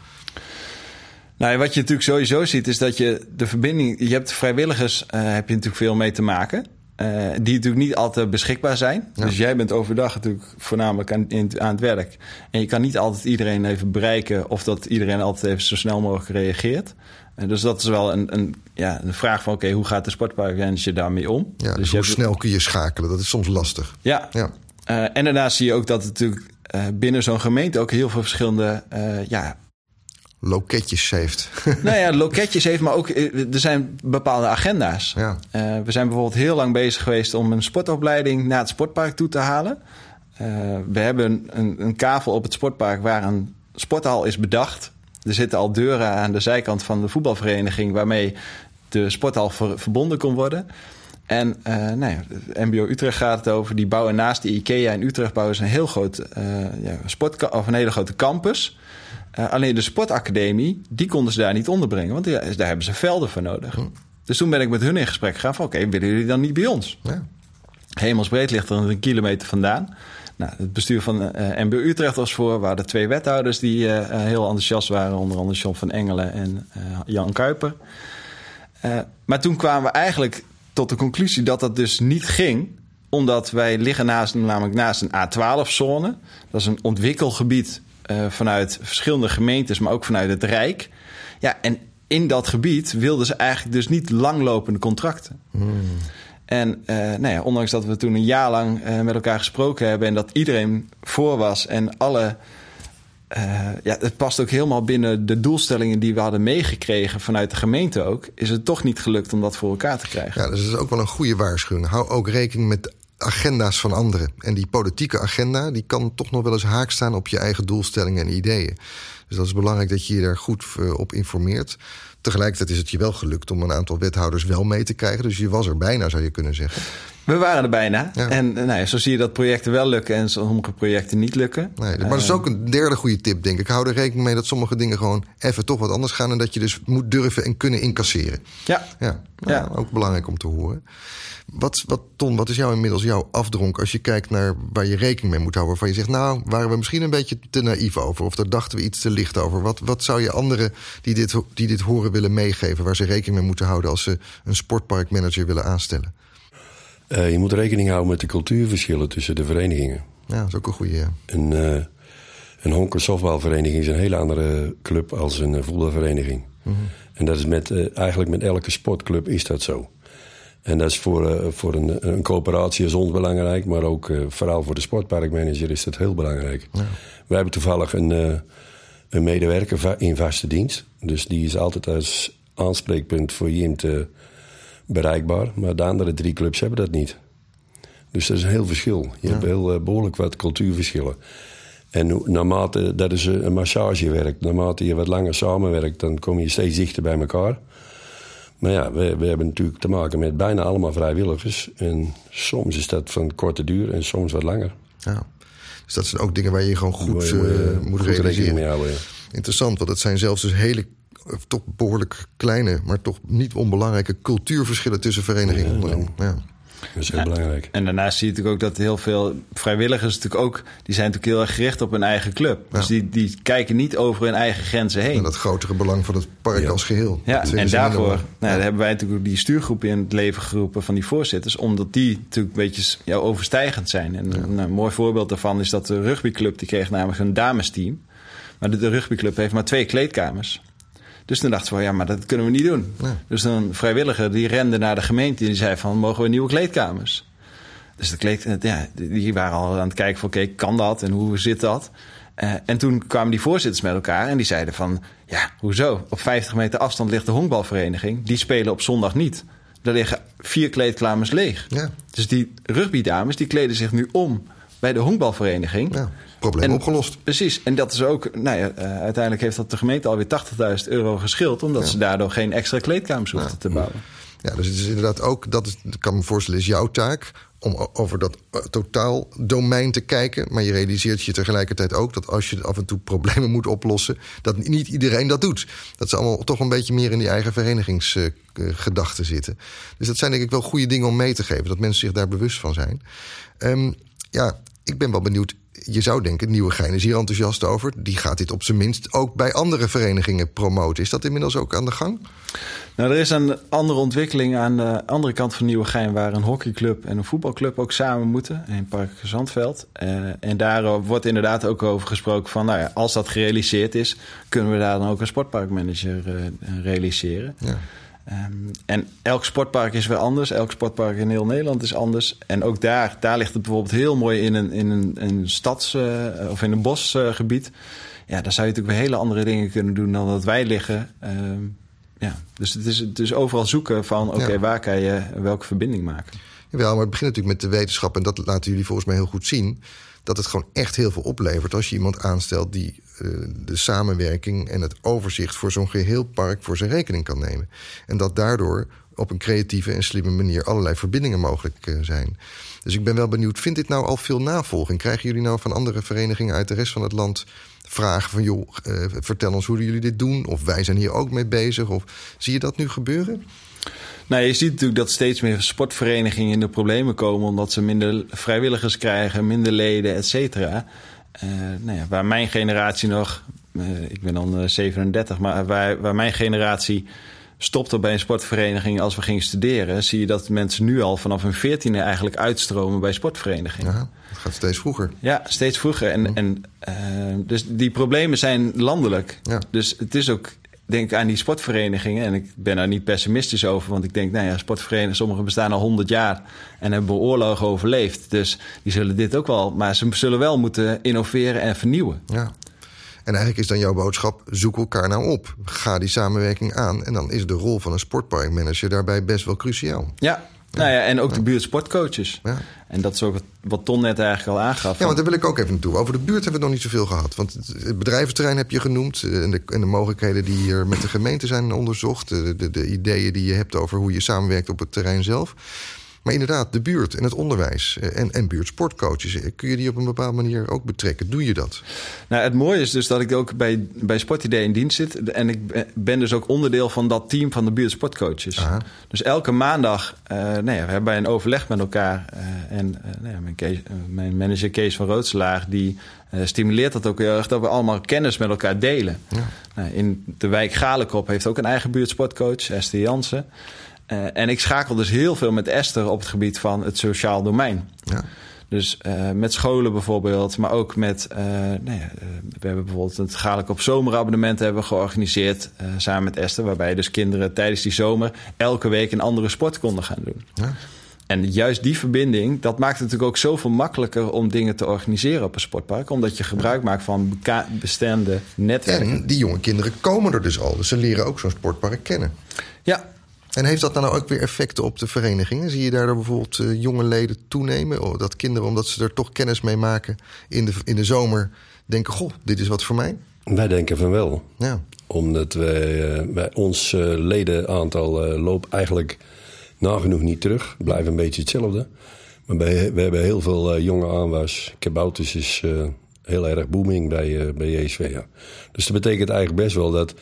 Nou, wat je natuurlijk sowieso ziet, is dat je de verbinding. Je hebt vrijwilligers, uh, heb je natuurlijk veel mee te maken. Uh, die natuurlijk niet altijd beschikbaar zijn. Ja. Dus jij bent overdag natuurlijk voornamelijk aan, in, aan het werk. En je kan niet altijd iedereen even bereiken of dat iedereen altijd even zo snel mogelijk reageert. Uh, dus dat is wel een, een, ja, een vraag van: oké, hoe gaat de sportparkmanager daarmee om? Ja, dus, dus hoe snel kun je schakelen? Dat is soms lastig. Ja. ja. Uh, en daarnaast zie je ook dat het natuurlijk binnen zo'n gemeente ook heel veel verschillende ja, loketjes heeft. nou ja, loketjes heeft, maar ook er zijn bepaalde agenda's. Ja. Uh, we zijn bijvoorbeeld heel lang bezig geweest om een sportopleiding naar het sportpark toe te halen. Uh, we hebben een, een, kavel op het sportpark waar een sporthal is bedacht. Er zitten al deuren aan de zijkant van de voetbalvereniging waarmee de sporthal ver, verbonden kon worden. En uh, nou ja, MBO Utrecht gaat het over. Die bouwen naast de IKEA in Utrecht bouwen ze een heel groot ja, sport of een hele grote campus. Uh, alleen de sportacademie, die konden ze daar niet onderbrengen, want daar hebben ze velden voor nodig. Hm. Dus toen ben ik met hun in gesprek gegaan van oké, willen jullie dan niet bij ons? Ja. Hemelsbreed ligt er een kilometer vandaan. Nou, het bestuur van uh, MBO Utrecht was voor. We hadden twee wethouders die uh, heel enthousiast waren. Onder andere John van Engelen en uh, Jan Kuiper. maar toen kwamen we eigenlijk tot de conclusie dat dat dus niet ging. Omdat wij liggen naast, namelijk naast een A12-zone. Dat is een ontwikkelgebied vanuit verschillende gemeentes, maar ook vanuit het Rijk. Ja, en in dat gebied wilden ze eigenlijk dus niet langlopende contracten. Hmm. En uh, nou ja, ondanks dat we toen een jaar lang uh, met elkaar gesproken hebben en dat iedereen voor was en alle. Uh, ja, het past ook helemaal binnen de doelstellingen die we hadden meegekregen vanuit de gemeente ook. Is het toch niet gelukt om dat voor elkaar te krijgen? Ja, dus dat is ook wel een goede waarschuwing. Hou ook rekening met agenda's van anderen. En die politieke agenda die kan toch nog wel eens haak staan op je eigen doelstellingen en ideeën. Dus dat is belangrijk dat je je daar goed op informeert. Tegelijkertijd is het je wel gelukt om een aantal wethouders wel mee te krijgen. Dus je was er bijna, zou je kunnen zeggen. We waren er bijna. En nou ja, zo zie je dat projecten wel lukken en sommige projecten niet lukken. Nee, maar dat is ook een derde goede tip, denk ik. Hou er rekening mee dat sommige dingen gewoon even toch wat anders gaan. En dat je dus moet durven en kunnen incasseren. Ja. Ja, nou, ja. ook belangrijk om te horen. Wat, wat, Ton, wat is jou inmiddels jouw afdronk als je kijkt naar waar je rekening mee moet houden? Waarvan je zegt, nou, waren we misschien een beetje te naïef over? Of daar dachten we iets te licht over? Wat, wat zou je anderen die dit, die dit horen willen meegeven? Waar ze rekening mee moeten houden als ze een sportparkmanager willen aanstellen? Uh, je moet rekening houden met de cultuurverschillen tussen de verenigingen. Ja, dat is ook een goede. Ja. Een, uh, een honker softbalvereniging is een hele andere club als een voetbalvereniging. Mm -hmm. En dat is met, uh, eigenlijk met elke sportclub is dat zo. En dat is voor, voor een, een coöperatie is ons belangrijk, maar ook vooral voor de sportparkmanager is dat heel belangrijk. Ja. We hebben toevallig een, een medewerker in vaste dienst. Dus die is altijd als aanspreekpunt voor te bereikbaar. Maar de andere drie clubs hebben dat niet. Dus dat is een heel verschil. Je ja. hebt heel behoorlijk wat cultuurverschillen. En naarmate dat is een massagewerk, naarmate je wat langer samenwerkt, dan kom je steeds dichter bij elkaar. Maar ja, we, we, hebben natuurlijk te maken met bijna allemaal vrijwilligers. En soms is dat van korte duur en soms wat langer. Ja. Dus dat zijn ook dingen waar je gewoon goed je, uh, moet goed realiseren. Mee houden, ja. Interessant, want het zijn zelfs dus hele toch behoorlijk kleine, maar toch niet onbelangrijke cultuurverschillen tussen verenigingen onderling. Ja. Dat is heel belangrijk. En daarnaast zie je natuurlijk ook dat heel veel vrijwilligers natuurlijk ook... die zijn natuurlijk heel erg gericht op hun eigen club. Ja. Dus die, die kijken niet over hun eigen grenzen heen. En dat grotere belang van het park als geheel. Ja, en daarvoor nou, hebben wij natuurlijk ook die stuurgroep in het leven geroepen van die voorzitters. Omdat die natuurlijk een beetje ja, overstijgend zijn. En een, een, mooi voorbeeld daarvan is dat de rugbyclub... die kreeg namelijk een damesteam. Maar de, de rugbyclub heeft maar twee kleedkamers. Dus toen dachten we, ja, maar dat kunnen we niet doen. Dus een vrijwilliger die rende naar de gemeente en die zei van, mogen we nieuwe kleedkamers? Dus de kleed, ja, die waren al aan het kijken van, oké, kan dat en hoe zit dat? Uh, en toen kwamen die voorzitters met elkaar en die zeiden van, ja, hoezo? Op 50 meter afstand ligt de honkbalvereniging. Die spelen op zondag niet. Daar liggen vier kleedkamers leeg. Ja. Dus die rugbydames, die kleden zich nu om bij de honkbalvereniging. Ja, probleem en, opgelost. Precies. En dat is ook, nou ja, uh, uiteindelijk heeft dat de gemeente alweer 80.000 euro geschild. Omdat ja. ze daardoor geen extra kleedkamers hoefden ja. te bouwen. Ja, dus het is inderdaad ook, dat is, kan me voorstellen, is jouw taak om over dat uh, totaal domein te kijken. Maar je realiseert je tegelijkertijd ook dat als je af en toe problemen moet oplossen, dat niet iedereen dat doet. Dat ze allemaal toch een beetje meer in die eigen verenigingsgedachten uh, zitten. Dus dat zijn denk ik wel goede dingen om mee te geven, dat mensen zich daar bewust van zijn. Um, ja, ik ben wel benieuwd. Je zou denken, Nieuwegein is hier enthousiast over. Die gaat dit op zijn minst ook bij andere verenigingen promoten. Is dat inmiddels ook aan de gang? Nou, er is een andere ontwikkeling aan de andere kant van Nieuwegein... waar een hockeyclub en een voetbalclub ook samen moeten... in Park Zandveld. Uh, en daar wordt inderdaad ook over gesproken van... nou ja, als dat gerealiseerd is... kunnen we daar dan ook een sportparkmanager uh, realiseren. Ja. Um, en elk sportpark is weer anders. Elk sportpark in heel Nederland is anders. En ook daar, daar ligt het bijvoorbeeld heel mooi in een, in een, een stads- uh, of in een bosgebied. Uh, ja, daar zou je natuurlijk weer hele andere dingen kunnen doen dan dat wij liggen. Um, ja, dus het is, het is overal zoeken van oké, okay, ja. waar kan je welke verbinding maken. Jawel, maar het begint natuurlijk met de wetenschap en dat laten jullie volgens mij heel goed zien. Dat het gewoon echt heel veel oplevert als je iemand aanstelt die uh, de samenwerking en het overzicht voor zo'n geheel park voor zijn rekening kan nemen. En dat daardoor op een creatieve en slimme manier allerlei verbindingen mogelijk zijn. Dus ik ben wel benieuwd, vindt dit nou al veel navolging? Krijgen jullie nou van andere verenigingen uit de rest van het land vragen van... joh, vertel ons hoe jullie dit doen? Of wij zijn hier ook mee bezig? Of zie je dat nu gebeuren? Nou, je ziet natuurlijk dat steeds meer sportverenigingen in de problemen komen... omdat ze minder vrijwilligers krijgen, minder leden, et cetera. Uh, nou ja, waar mijn generatie nog... Uh, ik ben dan 37, eh, maar waar, waar mijn generatie stopte bij een sportvereniging als we gingen studeren... zie je dat mensen nu al vanaf hun veertiende eigenlijk uitstromen bij sportverenigingen. Ja, het gaat steeds vroeger. Ja, steeds vroeger. En, en uh, dus die problemen zijn landelijk. Ja. Dus het is ook denk aan die sportverenigingen. En ik ben daar niet pessimistisch over. Want ik denk, nou ja, sportverenigingen, sommige bestaan al 100 jaar. En hebben oorlogen overleefd. Dus die zullen dit ook wel. Maar ze zullen wel moeten innoveren en vernieuwen. Ja. En eigenlijk is dan jouw boodschap: zoek elkaar nou op. Ga die samenwerking aan. En dan is de rol van een sportparkmanager daarbij best wel cruciaal. Ja, nou ja, en ook de buurtsportcoaches. Ja. En dat is ook wat Ton net eigenlijk al aangaf. Ja, want daar wil ik ook even naartoe. Over de buurt hebben we nog niet zoveel gehad. Want het bedrijventerrein heb je genoemd. Eh, en de, en de mogelijkheden die hier met de gemeente zijn onderzocht. De, de, de ideeën die je hebt over hoe je samenwerkt op het terrein zelf. Maar inderdaad, de buurt en het onderwijs eh, en, en buurtsportcoaches, eh, kun je die op een bepaalde manier ook betrekken? Doe je dat? Nou, het mooie is dus dat ik ook bij, bij Sportidee in dienst zit. En ik ben dus ook onderdeel van dat team van de buurtsportcoaches. Dus elke maandag, uh, nou ja, we hebben een overleg met elkaar. Uh, en nou ja, mijn, mijn, manager Kees van Roodselaar, die stimuleert dat ook heel erg, dat we allemaal kennis met elkaar delen. Ja. Nou, in de wijk Galenkop heeft ook een eigen buurtsportcoach, Esther Jansen. Uh, en ik schakel dus heel veel met Esther op het gebied van het sociaal domein. Ja. Dus uh, met scholen bijvoorbeeld, maar ook met... Uh, nou ja, we hebben bijvoorbeeld het Galik op zomerabonnement hebben georganiseerd... samen met Esther, waarbij dus kinderen tijdens die zomer... elke week een andere sport konden gaan doen. Ja. En juist die verbinding, dat maakt het natuurlijk ook zoveel makkelijker... om dingen te organiseren op een sportpark. Omdat je gebruik maakt van bestaande netwerken. En die jonge kinderen komen er dus al. Dus ze leren ook zo'n sportpark kennen. Ja, en heeft dat dan nou ook weer effecten op de verenigingen? Zie je daar bijvoorbeeld uh, jonge leden toenemen? Oh, dat kinderen, omdat ze er toch kennis mee maken in de, in de zomer, denken: Goh, dit is wat voor mij? Wij denken van wel. Ja. Omdat wij, uh, bij ons uh, ledenaantal loopt eigenlijk nagenoeg niet terug. Blijft een beetje hetzelfde. Maar bij, we hebben heel veel jonge aanwas. Kabouters is heel erg booming bij, bij. Ja. Dus dat betekent eigenlijk best wel dat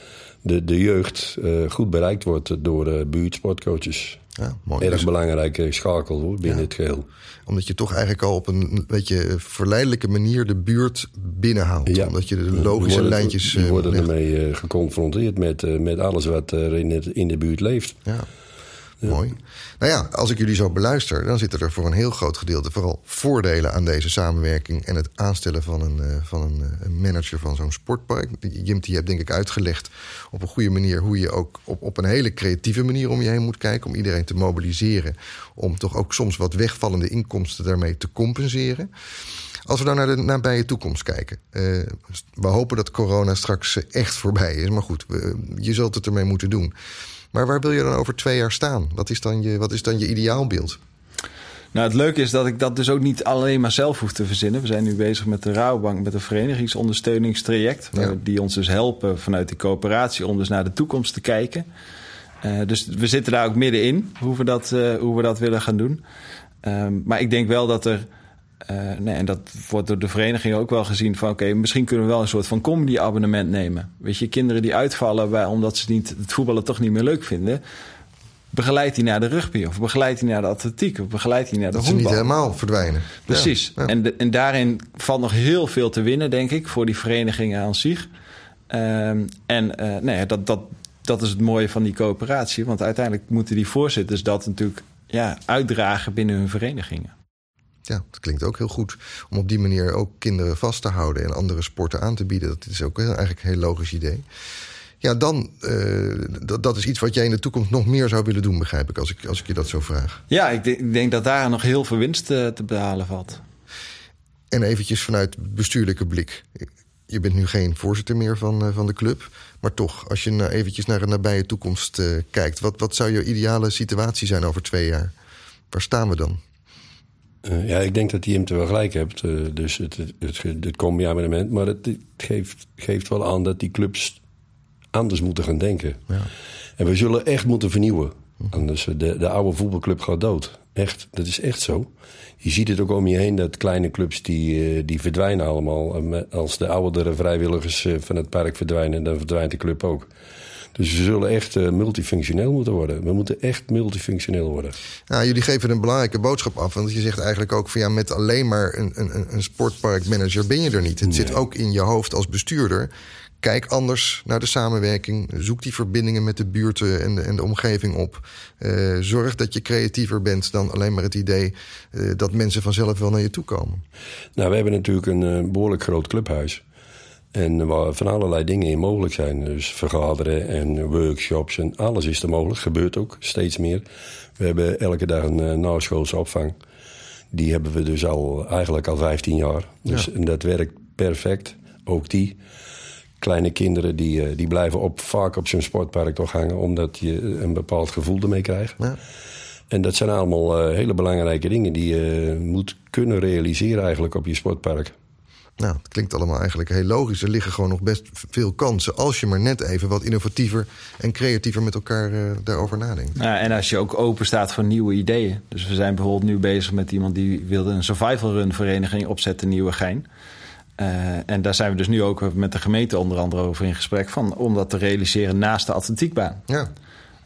de, de jeugd uh, goed bereikt wordt door uh, buurtsportcoaches. Ja, mooi. Erg dus, belangrijke schakel hoor, binnen het geheel. Omdat je toch eigenlijk al op een beetje verleidelijke manier de buurt binnenhaalt. Ja. Omdat je de logische worden, lijntjes. Je wordt ermee geconfronteerd met, met alles wat er in, het, in de buurt leeft. Ja. Mooi. Nou ja, als ik jullie zo beluister, dan zitten er voor een heel groot gedeelte vooral voordelen aan deze samenwerking en het aanstellen van een, uh, van een, uh, manager van zo'n sportpark. Jim, die hebt denk ik uitgelegd op een goede manier hoe je ook op, op een hele creatieve manier om je heen moet kijken. Om iedereen te mobiliseren. Om toch ook soms wat wegvallende inkomsten daarmee te compenseren. Als we dan naar de nabije toekomst kijken. Uh, we hopen dat corona straks echt voorbij is. Maar goed, je zult het ermee moeten doen. Maar waar wil je dan over twee jaar staan? Wat is dan je, wat is dan je ideaalbeeld? Nou, het leuke is dat ik dat dus ook niet alleen maar zelf hoef te verzinnen. We zijn nu bezig met de Rouwbank, met een verenigingsondersteuningstraject. Die ons dus helpen vanuit die coöperatie om dus naar de toekomst te kijken. Uh, dus we zitten daar ook middenin, hoe we dat, uh, hoe we dat willen gaan doen. Um, maar ik denk wel dat er uh, nee, en dat wordt door de vereniging ook wel gezien van... oké, misschien kunnen we wel een soort van comedy-abonnement nemen. Weet je, kinderen die uitvallen bij, omdat ze niet, het voetballen toch niet meer leuk vinden... begeleid die naar de rugby of begeleid die naar de atletiek... of begeleid die naar de dat honkbal. Dat ze niet helemaal verdwijnen. Precies. Ja, En, de, en daarin valt nog heel veel te winnen, denk ik... voor die verenigingen aan zich. Um, en uh, nee, dat, dat, dat is het mooie van die coöperatie. Want uiteindelijk moeten die voorzitters dat natuurlijk ja, uitdragen binnen hun verenigingen. Ja, dat klinkt ook heel goed. Om op die manier ook kinderen vast te houden en andere sporten aan te bieden. Dat is ook eigenlijk een heel logisch idee. Ja, dan, uh, dat, dat is iets wat jij in de toekomst nog meer zou willen doen, begrijp ik, als ik, als ik je dat zo vraag. Ja, ik, denk, ik denk dat daar nog heel veel winst uh, te behalen valt. En eventjes vanuit bestuurlijke blik. Je bent nu geen voorzitter meer van, uh, van de club. Maar toch, als je nou eventjes naar een nabije toekomst kijkt... Wat, wat zou je ideale situatie zijn over twee jaar? Waar staan we dan? Uh, ja, ik denk dat hij hem te wel gelijk hebt. Uh, dus het, het, het, het. Maar het, het, geeft, geeft wel aan dat die clubs anders moeten gaan denken. Ja. En we zullen echt moeten vernieuwen. Anders de, de oude voetbalclub gaat dood. Echt, dat is echt zo. Je ziet het ook om je heen dat kleine clubs die, eh, die verdwijnen allemaal. Als de oudere vrijwilligers eh, van het park verdwijnen, dan verdwijnt de club ook. Dus we zullen echt uh, multifunctioneel moeten worden. We moeten echt multifunctioneel worden. Nou, jullie geven een belangrijke boodschap af. Want je zegt eigenlijk ook van ja, met alleen maar een, een, een sportparkmanager ben je er niet. Het zit ook in je hoofd als bestuurder. Kijk anders naar de samenwerking. Zoek die verbindingen met de buurten en de, en de omgeving op. Uh, zorg dat je creatiever bent dan alleen maar het idee uh, dat mensen vanzelf wel naar je toe komen. Nou, we hebben natuurlijk een behoorlijk groot clubhuis. En waar van allerlei dingen in mogelijk zijn. Dus vergaderen en workshops en alles is er mogelijk. Gebeurt ook steeds meer. We hebben elke dag een uh, naschoolse opvang. Die hebben we dus al eigenlijk al 15 jaar. Dus ja. en dat werkt perfect. Ook die. Kleine kinderen die, uh, die blijven op, vaak op zo'n sportpark toch hangen. Omdat je een bepaald gevoel ermee krijgt. Ja. En dat zijn allemaal uh, hele belangrijke dingen die je moet kunnen realiseren eigenlijk op je sportpark. Nou, het klinkt allemaal eigenlijk heel logisch. Er liggen gewoon nog best veel kansen... als je maar net even wat innovatiever en creatiever met elkaar uh, daarover nadenkt. Ja, en als je ook open staat voor nieuwe ideeën. Dus we zijn bijvoorbeeld nu bezig met iemand... die wilde een survival run vereniging opzetten, Nieuwegein. Uh, en daar zijn we dus nu ook met de gemeente onder andere over in gesprek... Van, om dat te realiseren naast de atletiekbaan. Ja.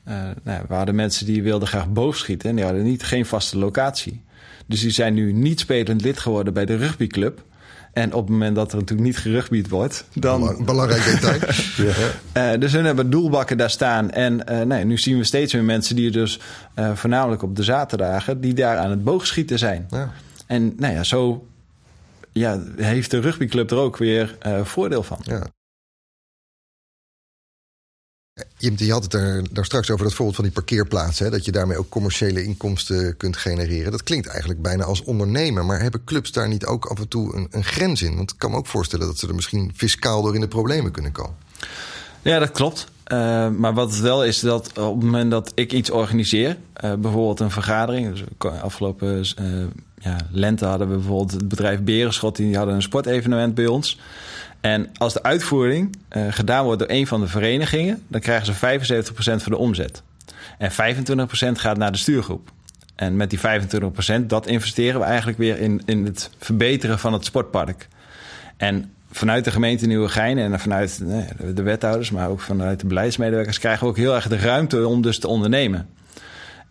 Uh, nou, we hadden mensen die wilden graag boogschieten... en die hadden niet, geen vaste locatie. Dus die zijn nu niet spelend lid geworden bij de rugbyclub... En op het moment dat er natuurlijk niet gerugbied wordt, dan. Belangrijk detail. ja. uh, dus hun hebben doelbakken daar staan. En uh, nee, nu zien we steeds meer mensen die dus uh, voornamelijk op de zaterdagen, die daar aan het boogschieten zijn. Ja. En nou ja, zo ja, heeft de rugbyclub er ook weer voordeel van. Ja. Je, had het daar straks over dat voorbeeld van die parkeerplaatsen. Hè, dat je daarmee ook commerciële inkomsten kunt genereren. Dat klinkt eigenlijk bijna als ondernemer. Maar hebben clubs daar niet ook af en toe een, een grens in? Want ik kan me ook voorstellen dat ze er misschien fiscaal door in de problemen kunnen komen. Ja, dat klopt. Uh, maar wat het wel is, dat op het moment dat ik iets organiseer, uh, bijvoorbeeld een vergadering. Dus afgelopen uh, ja, lente hadden we bijvoorbeeld het bedrijf Berenschot, die hadden een sportevenement bij ons. En als de uitvoering uh, gedaan wordt door een van de verenigingen, dan krijgen ze 75% van de omzet. En 25% gaat naar de stuurgroep. En met die 25% dat investeren we eigenlijk weer in, in het verbeteren van het sportpark. En vanuit de gemeente Nieuwegein en vanuit de wethouders, maar ook vanuit de beleidsmedewerkers, krijgen we ook heel erg de ruimte om dus te ondernemen.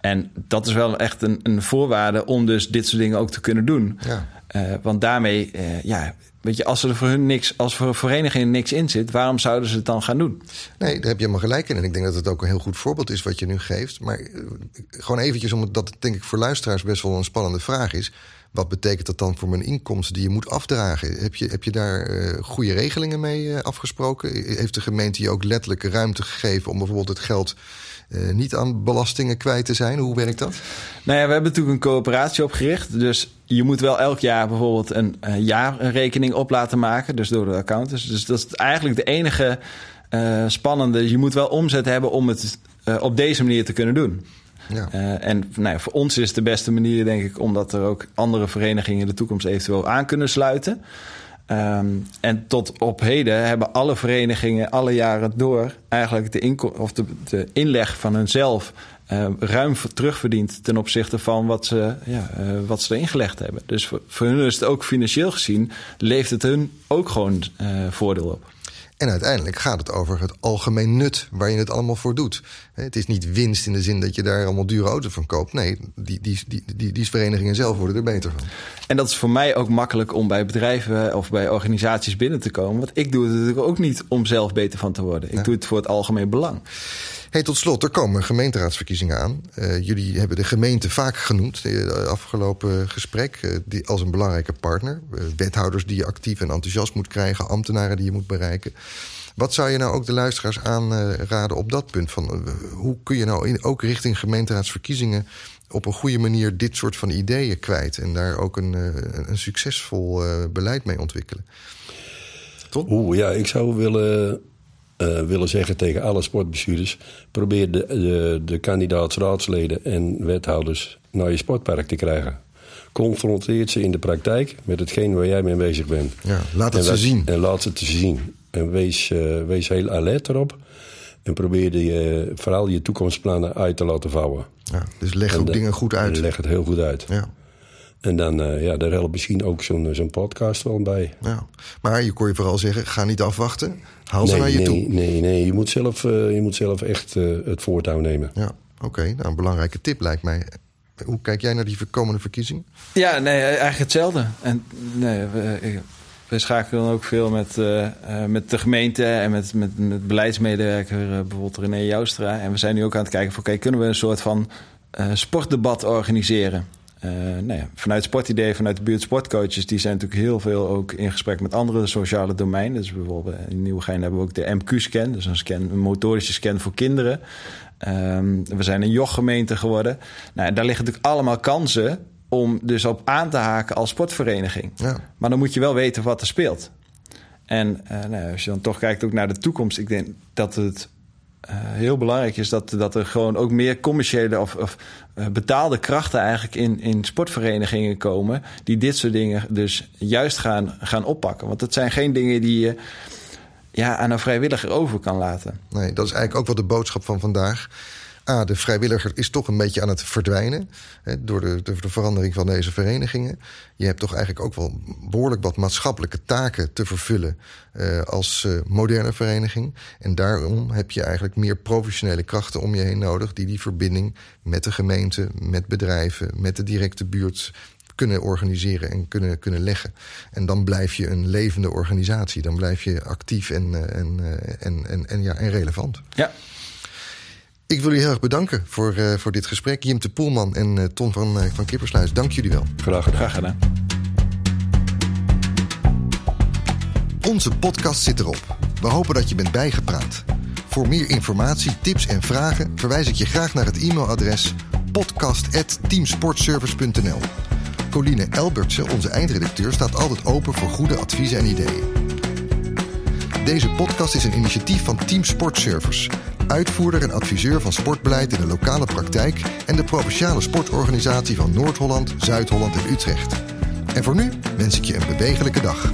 En dat is wel echt een, een voorwaarde om dus dit soort dingen ook te kunnen doen. Ja. Uh, want daarmee, uh, ja, weet je, als er voor hun niks, als voor verenigingen niks in zit, waarom zouden ze het dan gaan doen? Nee, daar heb je helemaal gelijk in. En ik denk dat het ook een heel goed voorbeeld is wat je nu geeft. Maar uh, gewoon eventjes, omdat het denk ik voor luisteraars best wel een spannende vraag is. Wat betekent dat dan voor mijn inkomsten die je moet afdragen? Heb je, heb je daar uh, goede regelingen mee uh, afgesproken? Heeft de gemeente je ook letterlijk ruimte gegeven om bijvoorbeeld het geld uh, niet aan belastingen kwijt te zijn? Hoe werkt dat? Nou ja, we hebben natuurlijk een coöperatie opgericht. Dus je moet wel elk jaar bijvoorbeeld een, een jaarrekening op laten maken. Dus door de accountants. Dus dat is eigenlijk de enige uh, spannende. Je moet wel omzet hebben om het uh, op deze manier te kunnen doen. Ja. Uh, en nou ja, voor ons is de beste manier, denk ik, omdat er ook andere verenigingen in de toekomst eventueel aan kunnen sluiten. Um, en tot op heden hebben alle verenigingen alle jaren door eigenlijk de, of de, de inleg van hunzelf uh, ruim terugverdiend ten opzichte van wat ze, ja, uh, wat ze erin gelegd hebben. Dus voor, voor hun is het ook financieel gezien, leeft het hun ook gewoon uh, voordeel op. En uiteindelijk gaat het over het algemeen nut waar je het allemaal voor doet. Het is niet winst in de zin dat je daar allemaal dure auto's van koopt. Nee, die, die, die, die, die verenigingen zelf worden er beter van. En dat is voor mij ook makkelijk om bij bedrijven of bij organisaties binnen te komen. Want ik doe het natuurlijk ook niet om zelf beter van te worden. Ik ja. doe het voor het algemeen belang. Hey, tot slot, er komen gemeenteraadsverkiezingen aan. Uh, jullie hebben de gemeente vaak genoemd in het afgelopen gesprek uh, die, als een belangrijke partner. Wethouders die je actief en enthousiast moet krijgen, ambtenaren die je moet bereiken. Wat zou je nou ook de luisteraars aanraden op dat punt? Van, hoe kun je nou ook richting gemeenteraadsverkiezingen op een goede manier dit soort van ideeën kwijt en daar ook een, een succesvol beleid mee ontwikkelen? Oeh, ja, ik zou willen uh, willen zeggen tegen alle sportbestuurders: probeer de, de, de kandidaats, raadsleden en wethouders naar je sportpark te krijgen. Confronteert ze in de praktijk met hetgeen waar jij mee bezig bent. Ja, laat het en ze zien. En laat het ze zien. En wees, uh, wees heel alert erop. En probeerde je vooral je toekomstplannen uit te laten vouwen. Ja, dus leg En ook de- dingen goed uit. Leg het heel goed uit. Ja, En dan, eh, ja, daar helpt misschien ook zo'n zo'n podcast wel bij. ja. Maar je kon je vooral zeggen, ga niet afwachten. Haal ze naar je nee, toe. nee, nee, je moet zelf, eh, je moet zelf echt eh, het voortouw nemen. Ja, oké. Nou, een belangrijke tip lijkt mij. Hoe kijk jij naar die komende verkiezing? Ja, nee, eigenlijk hetzelfde. En nee, we, schakelen ook veel met, eh, eh, met de gemeente en met, met, met beleidsmedewerker, eh, bijvoorbeeld René Joustra. En we zijn nu ook aan het kijken van, oké, kunnen we een soort van eh, sportdebat organiseren? Eh, nou ja, vanuit Sportidee, vanuit de buurt sportcoaches, die zijn natuurlijk heel veel ook in gesprek met andere sociale domeinen. Dus bijvoorbeeld in Nieuwegein hebben we ook de MQ-scan, dus een, scan, een motorische scan voor kinderen. Ehm, we zijn een jochgemeente geworden. Nou, daar liggen natuurlijk allemaal kansen om dus op aan te haken als sportvereniging. Ja. Maar dan moet je wel weten wat er speelt. En eh, nou, ja, als je dan toch kijkt ook naar de toekomst, ik denk dat het eh, heel belangrijk is dat, dat er gewoon ook meer commerciële of, of eh, betaalde krachten eigenlijk in, in sportverenigingen komen. Die dit soort dingen dus juist gaan, gaan oppakken. Want het zijn geen dingen die je ja, aan een vrijwilliger over kan laten. Nee, dat is eigenlijk ook wel de boodschap van vandaag. A, de vrijwilliger is toch een beetje aan het verdwijnen hè, door, de, de verandering van deze verenigingen. Je hebt toch eigenlijk ook wel behoorlijk wat maatschappelijke taken te vervullen eh, als eh, moderne vereniging. En daarom heb je eigenlijk meer professionele krachten om je heen nodig die die verbinding met de gemeente, met bedrijven, met de directe buurt kunnen organiseren en kunnen, kunnen leggen. En dan blijf je een levende organisatie. Dan blijf je actief en, eh, en, en, en, en, ja, en relevant. Ja, Ik wil jullie heel erg bedanken voor, eh, voor dit gesprek. Jim de Poelman en eh, Ton van, eh, van Kippersluis, dank jullie wel. Graag gedaan. graag gedaan. Onze podcast zit erop. We hopen dat je bent bijgepraat. Voor meer informatie, tips en vragen verwijs ik je graag naar het e-mailadres podcast.teamsportservice.nl. Coline Elbertse, onze eindredacteur, staat altijd open voor goede adviezen en ideeën. Deze podcast is een initiatief van Team Sportservice, uitvoerder en adviseur van sportbeleid in de lokale praktijk en de provinciale sportorganisatie van Noord-Holland, Zuid-Holland en Utrecht. En voor nu wens ik je een bewegelijke dag.